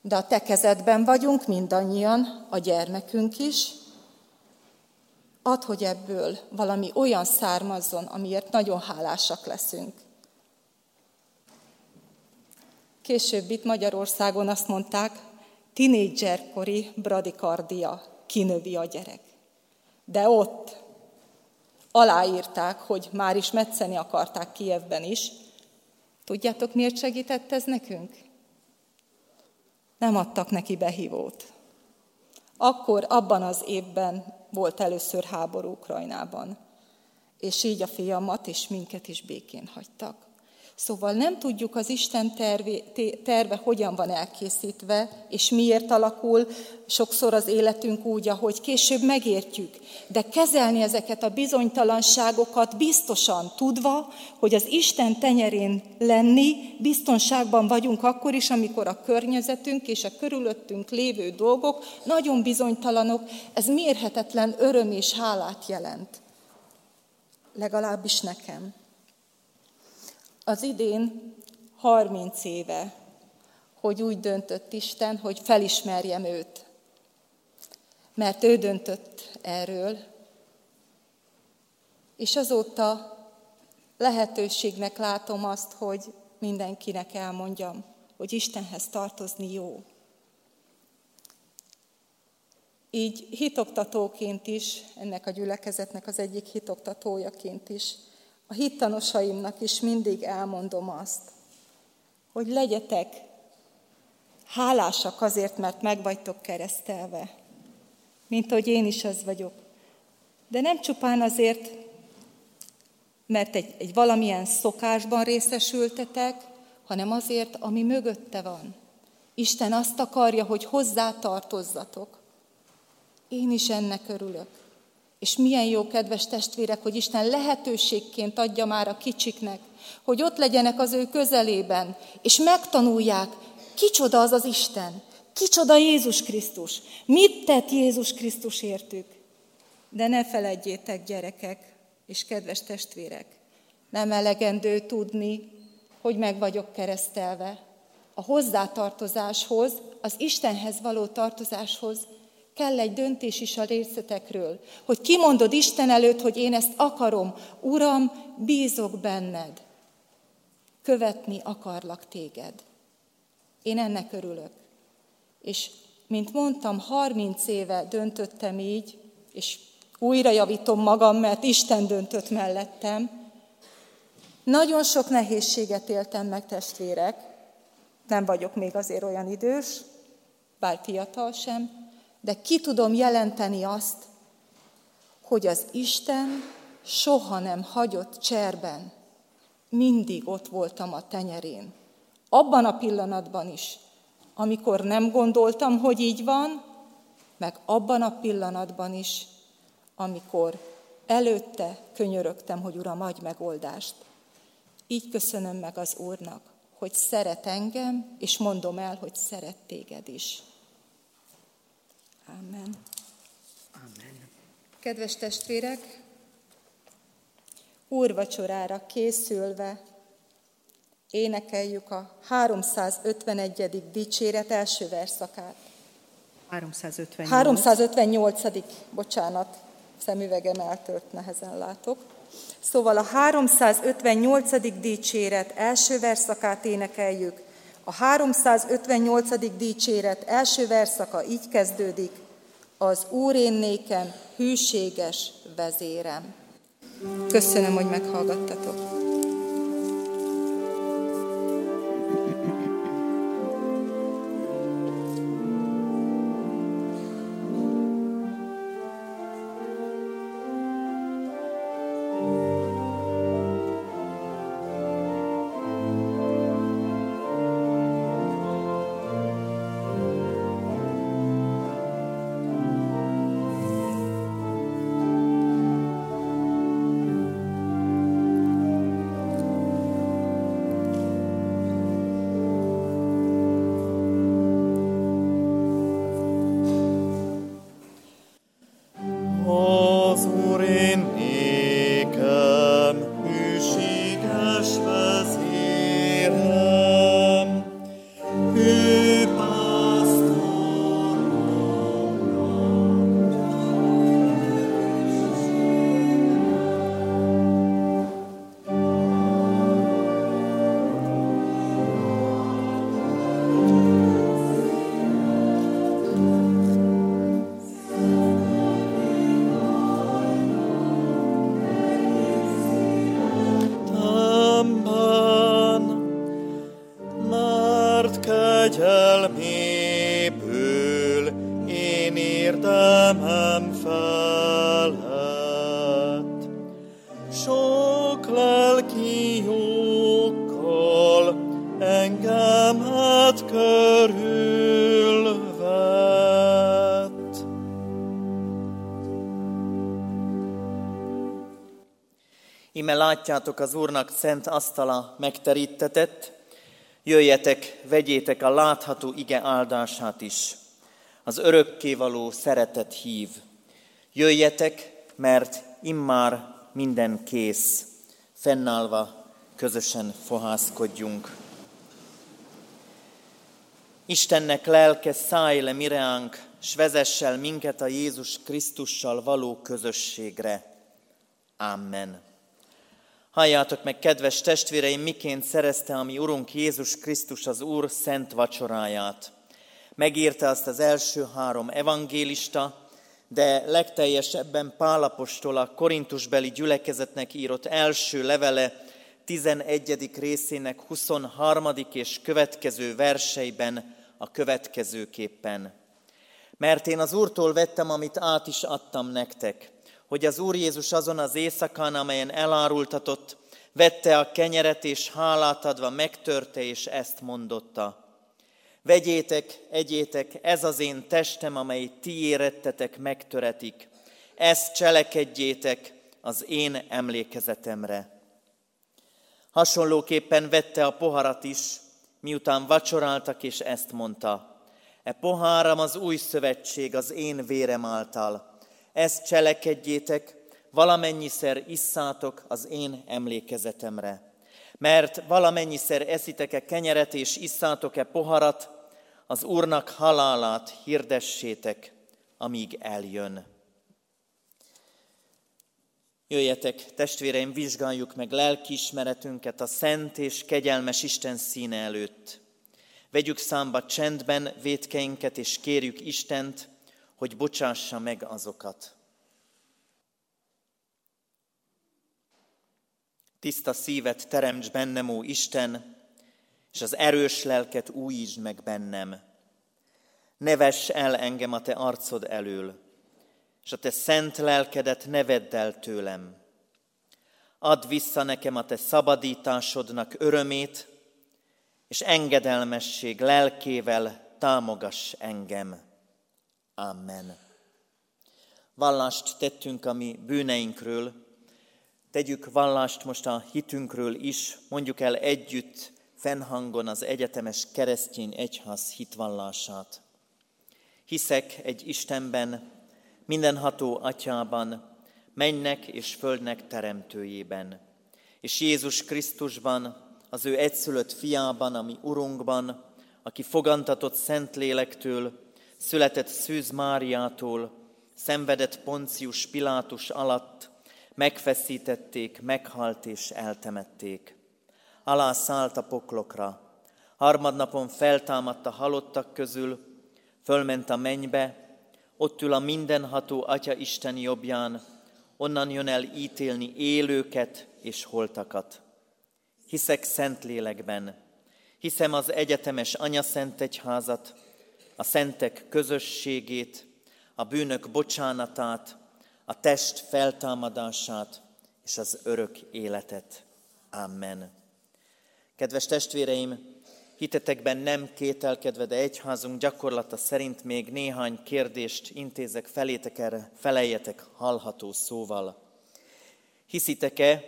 E: De a te kezedben vagyunk mindannyian, a gyermekünk is. Add, hogy ebből valami olyan származzon, amiért nagyon hálásak leszünk. Később itt Magyarországon azt mondták, tinédzserkori bradikardia kinövi a gyerek. De ott aláírták, hogy már is metszeni akarták Kijevben is. Tudjátok, miért segített ez nekünk? Nem adtak neki behívót. Akkor abban az évben volt először háború Ukrajnában, és így a fiamat és minket is békén hagytak. Szóval nem tudjuk az Isten terve, terve hogyan van elkészítve, és miért alakul sokszor az életünk úgy, ahogy később megértjük. De kezelni ezeket a bizonytalanságokat biztosan tudva, hogy az Isten tenyerén lenni, biztonságban vagyunk akkor is, amikor a környezetünk és a körülöttünk lévő dolgok nagyon bizonytalanok, ez mérhetetlen öröm és hálát jelent. Legalábbis nekem. Az idén 30 éve, hogy úgy döntött Isten, hogy felismerjem őt. mert ő döntött erről, és azóta lehetőségnek látom azt, hogy mindenkinek elmondjam, hogy Istenhez tartozni jó. Így hitoktatóként is, ennek a gyülekezetnek az egyik hitoktatójaként is, a hittanosaimnak is mindig elmondom azt, hogy legyetek hálásak azért, mert meg vagytok keresztelve, mint hogy én is az vagyok. De nem csupán azért, mert egy, egy valamilyen szokásban részesültetek, hanem azért, ami mögötte van. Isten azt akarja, hogy hozzá tartozzatok. Én is ennek örülök. És milyen jó, kedves testvérek, hogy Isten lehetőségként adja már a kicsiknek, hogy ott legyenek az ő közelében, és megtanulják, kicsoda az az Isten, kicsoda Jézus Krisztus, mit tett Jézus Krisztus értük. De ne feledjétek, gyerekek és kedves testvérek, nem elegendő tudni, hogy meg vagyok keresztelve. A hozzátartozáshoz, az Istenhez való tartozáshoz kell egy döntés is a részletekről, hogy kimondod Isten előtt, hogy én ezt akarom, Uram, bízok benned, követni akarlak téged. Én ennek örülök. És mint mondtam, 30 éve döntöttem így, és újra javítom magam, mert Isten döntött mellettem. Nagyon sok nehézséget éltem meg, testvérek. Nem vagyok még azért olyan idős, bár fiatal sem, de ki tudom jelenteni azt, hogy az Isten soha nem hagyott cserben. Mindig ott voltam a tenyerén. Abban a pillanatban is, amikor nem gondoltam, hogy így van, meg abban a pillanatban is, amikor előtte könyörögtem, hogy Uram, adj megoldást. Így köszönöm meg az Úrnak, hogy szeret engem, és mondom el, hogy szeret téged is. Amen. Amen. Kedves testvérek, úrvacsorára készülve énekeljük a 351. dicséret első verszakát.
A: 358.
E: 358. bocsánat, szemüvegem eltört, nehezen látok. Szóval a 358. dicséret első verszakát énekeljük. A 358. dicséret első verszaka így kezdődik. Az Úr én nékem hűséges vezérem. Köszönöm, hogy meghallgattatok.
F: Látjátok az Úrnak szent asztala megterítetett, jöjjetek, vegyétek a látható ige áldását is. Az örökkévaló szeretet hív. Jöjjetek, mert immár minden kész, fennállva közösen fohászkodjunk. Istennek lelke szállj le mireánk, s vezessel minket a Jézus Krisztussal való közösségre. Amen. Halljátok meg, kedves testvéreim, miként szerezte a mi Urunk Jézus Krisztus az Úr szent vacsoráját. Megírta azt az első három evangélista, de legteljesebben Pálapostól a Korintusbeli gyülekezetnek írott első levele 11. részének 23. és következő verseiben a következőképpen. Mert én az Úrtól vettem, amit át is adtam nektek, hogy az Úr Jézus azon az éjszakán, amelyen elárultatott, vette a kenyeret, és hálát adva megtörte, és ezt mondotta. Vegyétek, egyétek, ez az én testem, amely ti érettetek, megtöretik. Ezt cselekedjétek az én emlékezetemre. Hasonlóképpen vette a poharat is, miután vacsoráltak, és ezt mondta. E poháram az új szövetség az én vérem által. Ezt cselekedjétek, valamennyiszer isszátok az én emlékezetemre. Mert valamennyiszer eszitek-e kenyeret és isszátok-e poharat, az Úrnak halálát hirdessétek, amíg eljön. Jöjjetek, testvéreim, vizsgáljuk meg lelkiismeretünket a szent és kegyelmes Isten színe előtt. Vegyük számba csendben vétkeinket, és kérjük Istent, hogy bocsássa meg azokat. Tiszta szívet teremts bennem, ó Isten, és az erős lelket újítsd meg bennem. Ne vess el engem a te arcod elől, és a te szent lelkedet ne vedd el tőlem. Add vissza nekem a te szabadításodnak örömét, és engedelmesség lelkével támogass engem. Amen. Vallást tettünk a mi bűneinkről, tegyük vallást most a hitünkről is, mondjuk el együtt, fennhangon az egyetemes keresztény egyház hitvallását. Hiszek egy Istenben, mindenható atyában, mennek és földnek teremtőjében, és Jézus Krisztusban, az ő egyszülött fiában, ami Urunkban, aki fogantatott szent lélektől, született Szűz Máriától, szenvedett Poncius Pilátus alatt, megfeszítették, meghalt és eltemették. Alá szállt a poklokra, harmadnapon feltámadt a halottak közül, fölment a mennybe, ott ül a mindenható Atya Isten jobbján, onnan jön el ítélni élőket és holtakat. Hiszek szent lélekben, hiszem az egyetemes Anya Szent Egyházat, a szentek közösségét, a bűnök bocsánatát, a test feltámadását és az örök életet. Amen. Kedves testvéreim, Hitetekben nem kételkedve, de egyházunk gyakorlata szerint még néhány kérdést intézek felétek erre, feleljetek hallható szóval. Hiszitek-e,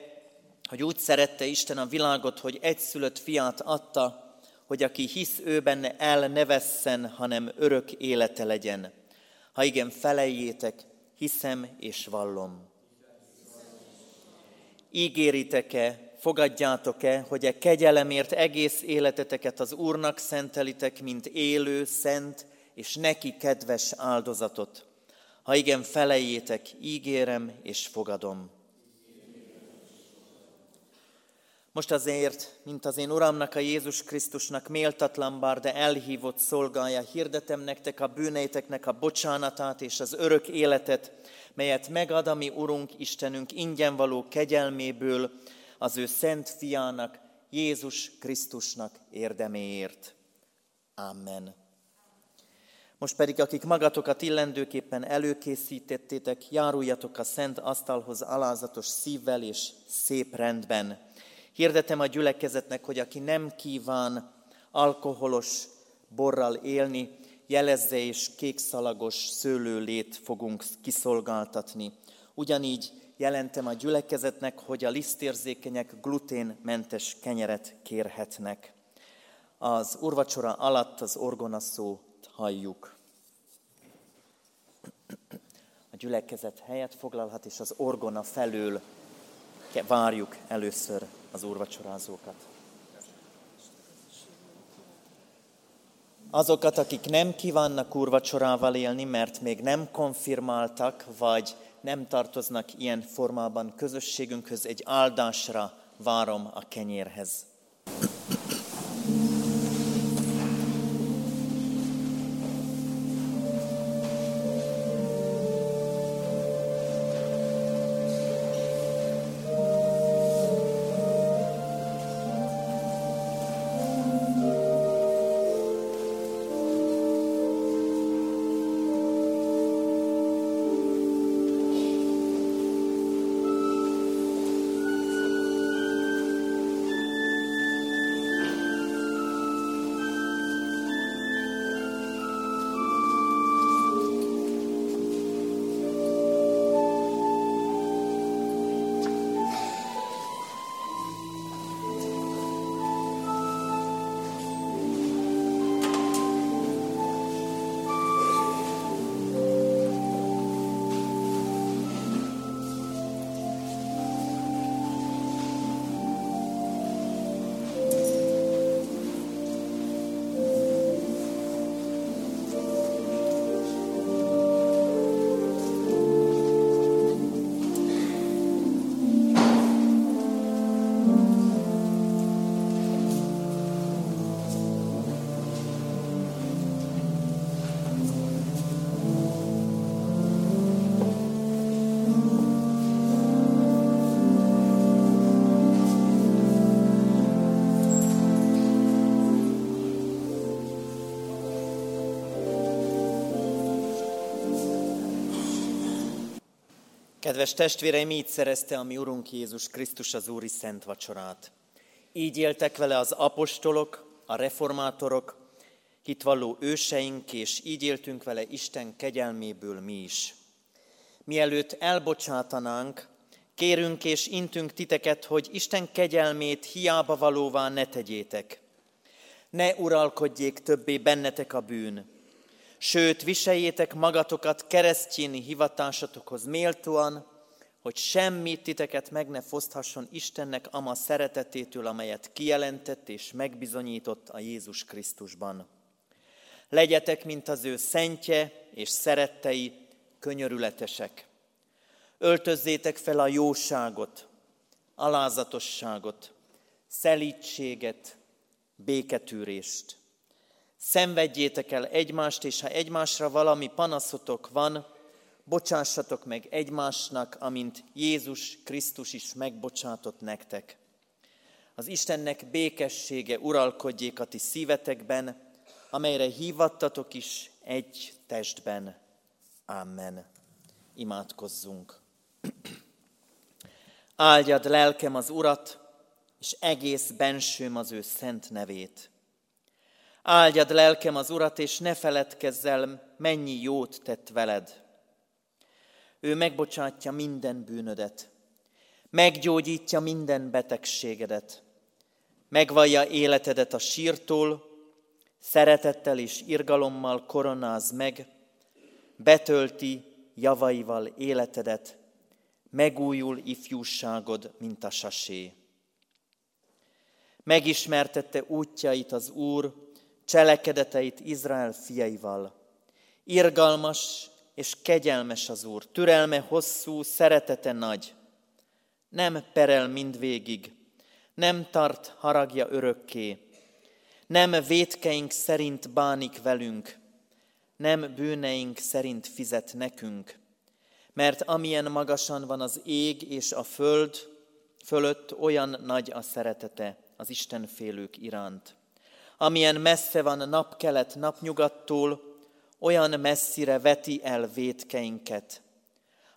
F: hogy úgy szerette Isten a világot, hogy egyszülött fiát adta, hogy aki hisz ő benne el ne vesszen, hanem örök élete legyen. Ha igen, felejétek, hiszem és vallom. Ígéritek-e, fogadjátok-e, hogy e kegyelemért egész életeteket az Úrnak szentelitek, mint élő, szent és neki kedves áldozatot. Ha igen, felejétek, ígérem és fogadom. Most azért, mint az én Uramnak, a Jézus Krisztusnak méltatlan bár, de elhívott szolgája, hirdetem nektek a bűneiteknek a bocsánatát és az örök életet, melyet megad a mi Urunk Istenünk ingyen való kegyelméből, az ő szent fiának, Jézus Krisztusnak érdeméért. Amen. Most pedig, akik magatokat illendőképpen előkészítettétek, járuljatok a szent asztalhoz alázatos szívvel és szép rendben. Hirdetem a gyülekezetnek, hogy aki nem kíván alkoholos borral élni, jelezze és kékszalagos szőlőlét fogunk kiszolgáltatni. Ugyanígy jelentem a gyülekezetnek, hogy a lisztérzékenyek gluténmentes kenyeret kérhetnek. Az urvacsora alatt az orgonaszót halljuk. A gyülekezet helyet foglalhat, és az orgona felől várjuk először az úrvacsorázókat. Azokat, akik nem kívánnak úrvacsorával élni, mert még nem konfirmáltak, vagy nem tartoznak ilyen formában közösségünkhöz, egy áldásra várom a kenyérhez. Kedves testvéreim, így szerezte a mi Urunk Jézus Krisztus az Úri Szent Vacsorát. Így éltek vele az apostolok, a reformátorok, hitvalló őseink, és így éltünk vele Isten kegyelméből mi is. Mielőtt elbocsátanánk, kérünk és intünk titeket, hogy Isten kegyelmét hiába valóvá ne tegyétek. Ne uralkodjék többé bennetek a bűn, Sőt, viseljétek magatokat keresztjéni hivatásatokhoz méltóan, hogy semmit titeket meg ne foszthasson Istennek ama szeretetétől, amelyet kijelentett és megbizonyított a Jézus Krisztusban. Legyetek, mint az ő szentje és szerettei, könyörületesek. Öltözzétek fel a jóságot, alázatosságot, szelítséget, béketűrést. Szenvedjétek el egymást, és ha egymásra valami panaszotok van, bocsássatok meg egymásnak, amint Jézus Krisztus is megbocsátott nektek. Az Istennek békessége uralkodjék a ti szívetekben, amelyre hívattatok is egy testben. Amen. Imádkozzunk. Áldjad lelkem az Urat, és egész bensőm az ő szent nevét. Áldjad lelkem az Urat, és ne feledkezz el, mennyi jót tett veled. Ő megbocsátja minden bűnödet, meggyógyítja minden betegségedet, megvallja életedet a sírtól, szeretettel és irgalommal koronáz meg, betölti javaival életedet, megújul ifjúságod, mint a sasé. Megismertette útjait az Úr, cselekedeteit Izrael fiaival. Irgalmas és kegyelmes az Úr, türelme hosszú, szeretete nagy. Nem perel mindvégig, nem tart haragja örökké, nem vétkeink szerint bánik velünk, nem bűneink szerint fizet nekünk, mert amilyen magasan van az ég és a föld, fölött olyan nagy a szeretete az Isten félők iránt. Amilyen messze van napkelet napnyugattól, olyan messzire veti el vétkeinket.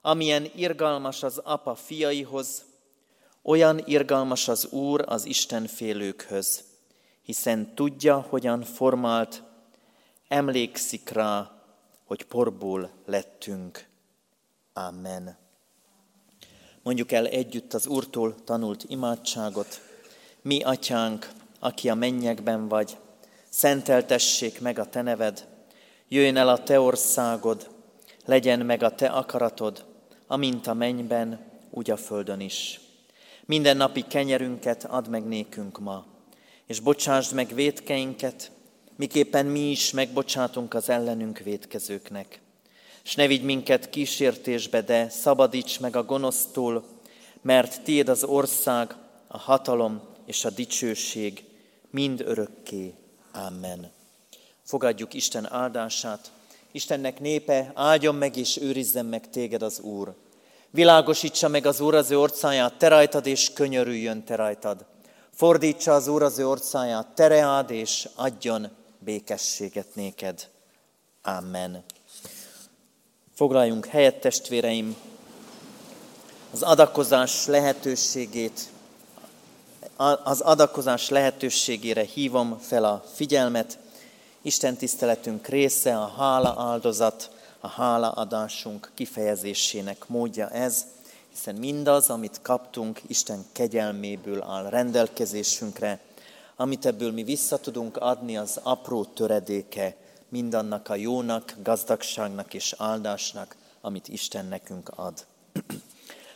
F: Amilyen irgalmas az apa fiaihoz, olyan irgalmas az Úr az Isten félőkhöz, hiszen tudja, hogyan formált, emlékszik rá, hogy porból lettünk. Amen. Mondjuk el együtt az Úrtól tanult imádságot. Mi, Atyánk, aki a mennyekben vagy, szenteltessék meg a te neved, jöjjön el a te országod, legyen meg a te akaratod, amint a mennyben, úgy a földön is. Minden napi kenyerünket add meg nékünk ma, és bocsásd meg védkeinket, miképpen mi is megbocsátunk az ellenünk védkezőknek. És ne vigy minket kísértésbe, de szabadíts meg a gonosztól, mert tiéd az ország, a hatalom és a dicsőség mind örökké. Amen. Fogadjuk Isten áldását. Istennek népe, áldjon meg és őrizzen meg téged az Úr. Világosítsa meg az Úr az ő orcáját, te rajtad, és könyörüljön te rajtad. Fordítsa az Úr az ő orcáját, tereád, és adjon békességet néked. Amen. Foglaljunk helyet, testvéreim, az adakozás lehetőségét, az adakozás lehetőségére hívom fel a figyelmet. Isten tiszteletünk része a hála áldozat, a hálaadásunk kifejezésének módja ez, hiszen mindaz, amit kaptunk, Isten kegyelméből áll rendelkezésünkre, amit ebből mi vissza tudunk adni, az apró töredéke mindannak a jónak, gazdagságnak és áldásnak, amit Isten nekünk ad.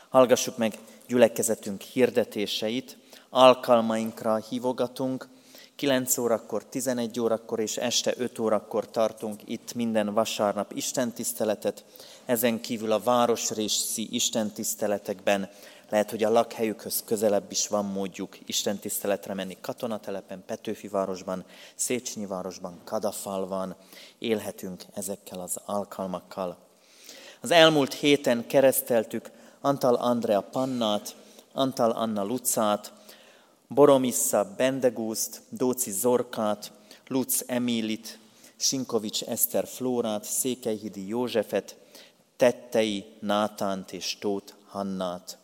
F: Hallgassuk meg gyülekezetünk hirdetéseit, alkalmainkra hívogatunk, 9 órakor, 11 órakor és este 5 órakor tartunk itt minden vasárnap Isten tiszteletet. Ezen kívül a városrészi Isten tiszteletekben lehet, hogy a lakhelyükhöz közelebb is van módjuk Isten tiszteletre menni Katonatelepen, Petőfi városban, Széchenyi városban, Kadafalvan. Élhetünk ezekkel az alkalmakkal. Az elmúlt héten kereszteltük Antal Andrea Pannát, Antal Anna Lucát, Boromissa Bendegúzt, Dóci Zorkát, Luc Emilit, Sinkovics Eszter Flórát, Székelyhidi Józsefet, Tettei Nátánt és Tóth Hannát.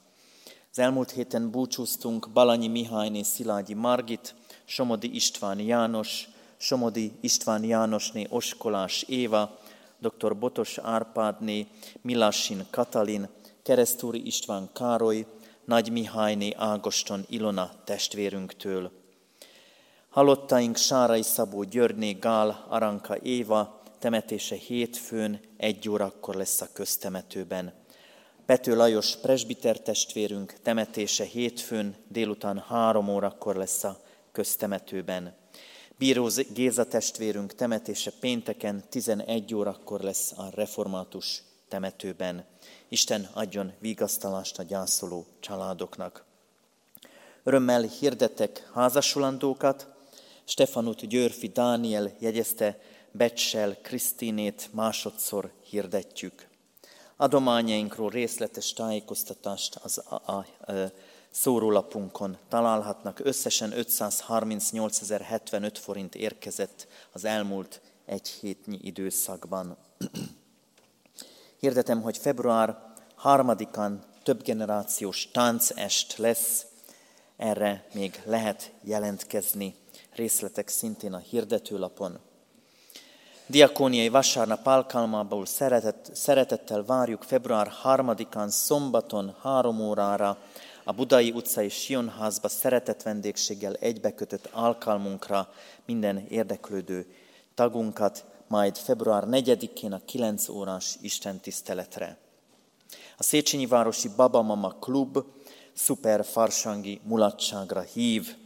F: Az elmúlt héten búcsúztunk Balanyi Mihályné Szilágyi Margit, Somodi István János, Somodi István Jánosné Oskolás Éva, dr. Botos Árpádné, Milassin Katalin, Keresztúri István Károly, nagy Mihályné Ágoston Ilona testvérünktől. Halottaink Sárai Szabó Györgyné Gál Aranka Éva temetése hétfőn egy órakor lesz a köztemetőben. Pető Lajos presbiter testvérünk temetése hétfőn délután három órakor lesz a köztemetőben. Bíró Géza testvérünk temetése pénteken 11 órakor lesz a református temetőben. Isten adjon vigasztalást a gyászoló családoknak. Örömmel hirdetek házasulandókat. Stefanut Györfi Dániel jegyezte Becsel Krisztinét másodszor hirdetjük. Adományainkról részletes tájékoztatást az a, a, a szórólapunkon találhatnak. Összesen 538.075 forint érkezett az elmúlt egy hétnyi időszakban. Hirdetem, hogy február harmadikán több generációs táncest lesz, erre még lehet jelentkezni. Részletek szintén a hirdetőlapon. Diakóniai vasárnap alkalmából szeretett, szeretettel várjuk február 3-án szombaton három órára a Budai utcai Sionházba szeretett vendégséggel egybekötött alkalmunkra minden érdeklődő tagunkat, majd február 4-én a 9 órás istentiszteletre. A Széchenyi Városi Babamama Klub szuper farsangi mulatságra hív.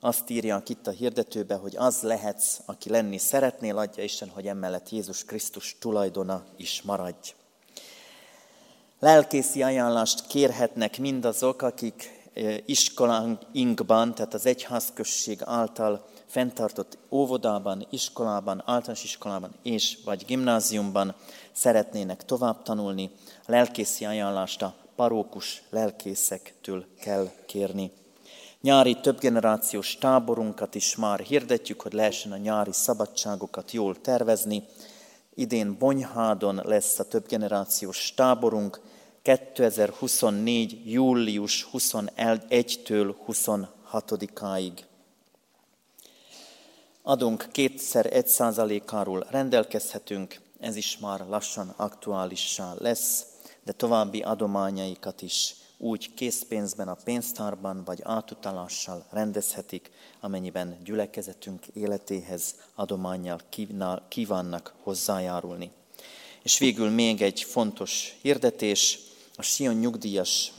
F: Azt írja itt a hirdetőbe, hogy az lehetsz, aki lenni szeretnél, adja Isten, hogy emellett Jézus Krisztus tulajdona is maradj. Lelkészi ajánlást kérhetnek mindazok, akik eh, iskolánkban, tehát az egyházközség által fenntartott óvodában, iskolában, általános iskolában és vagy gimnáziumban szeretnének tovább tanulni, a lelkészi ajánlást a parókus lelkészektől kell kérni. Nyári többgenerációs táborunkat is már hirdetjük, hogy lehessen a nyári szabadságokat jól tervezni. Idén Bonyhádon lesz a többgenerációs táborunk 2024. július 21-től 26-áig adunk kétszer egy százalékáról rendelkezhetünk, ez is már lassan aktuálissá lesz, de további adományaikat is úgy készpénzben a pénztárban vagy átutalással rendezhetik, amennyiben gyülekezetünk életéhez adományjal kívánnak hozzájárulni. És végül még egy fontos hirdetés, a Sion nyugdíjas,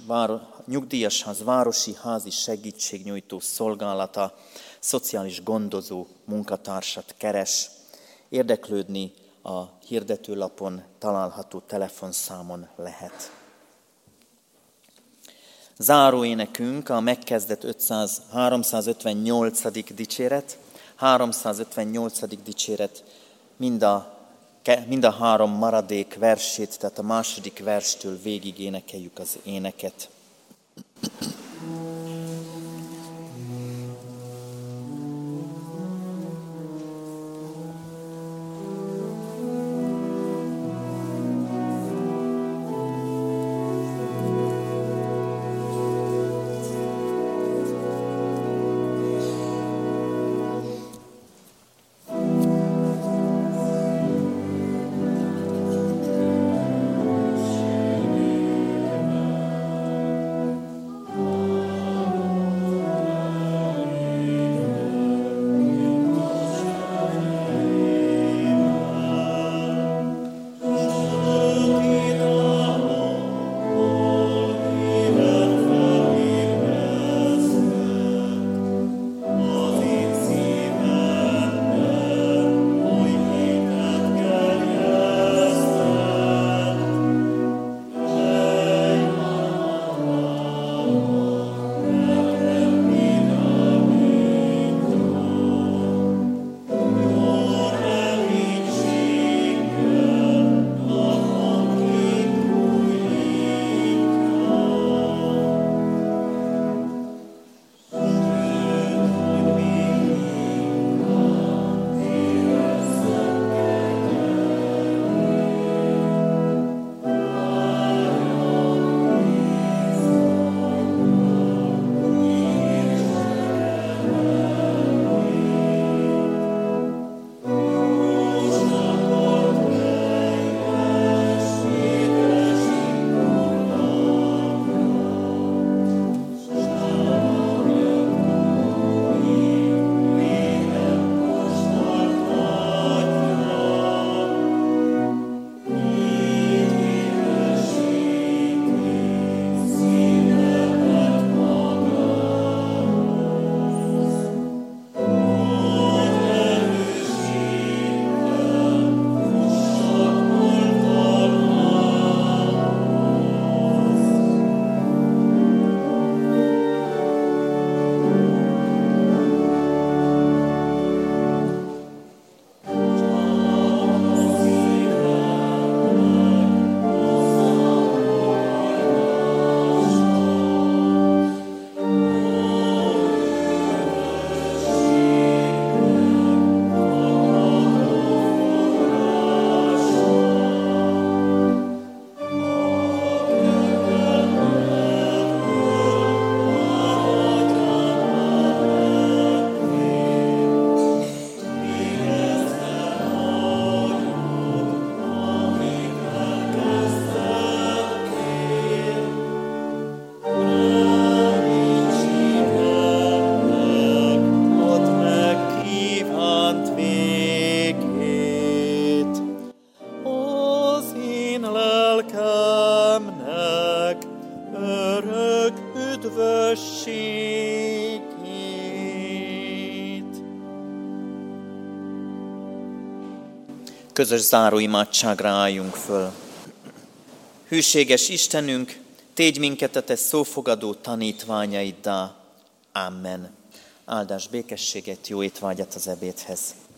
F: nyugdíjasház városi házi segítségnyújtó szolgálata szociális gondozó munkatársat keres, érdeklődni a hirdetőlapon található telefonszámon lehet. Záróénekünk a megkezdett 500, 358. dicséret, 358. dicséret mind a, mind a három maradék versét, tehát a második verstől végig énekeljük az éneket. Közös záróimádságra álljunk föl. Hűséges Istenünk, tégy minket a Te szófogadó tanítványaiddá. Amen. Áldás békességet, jó étvágyat az ebédhez.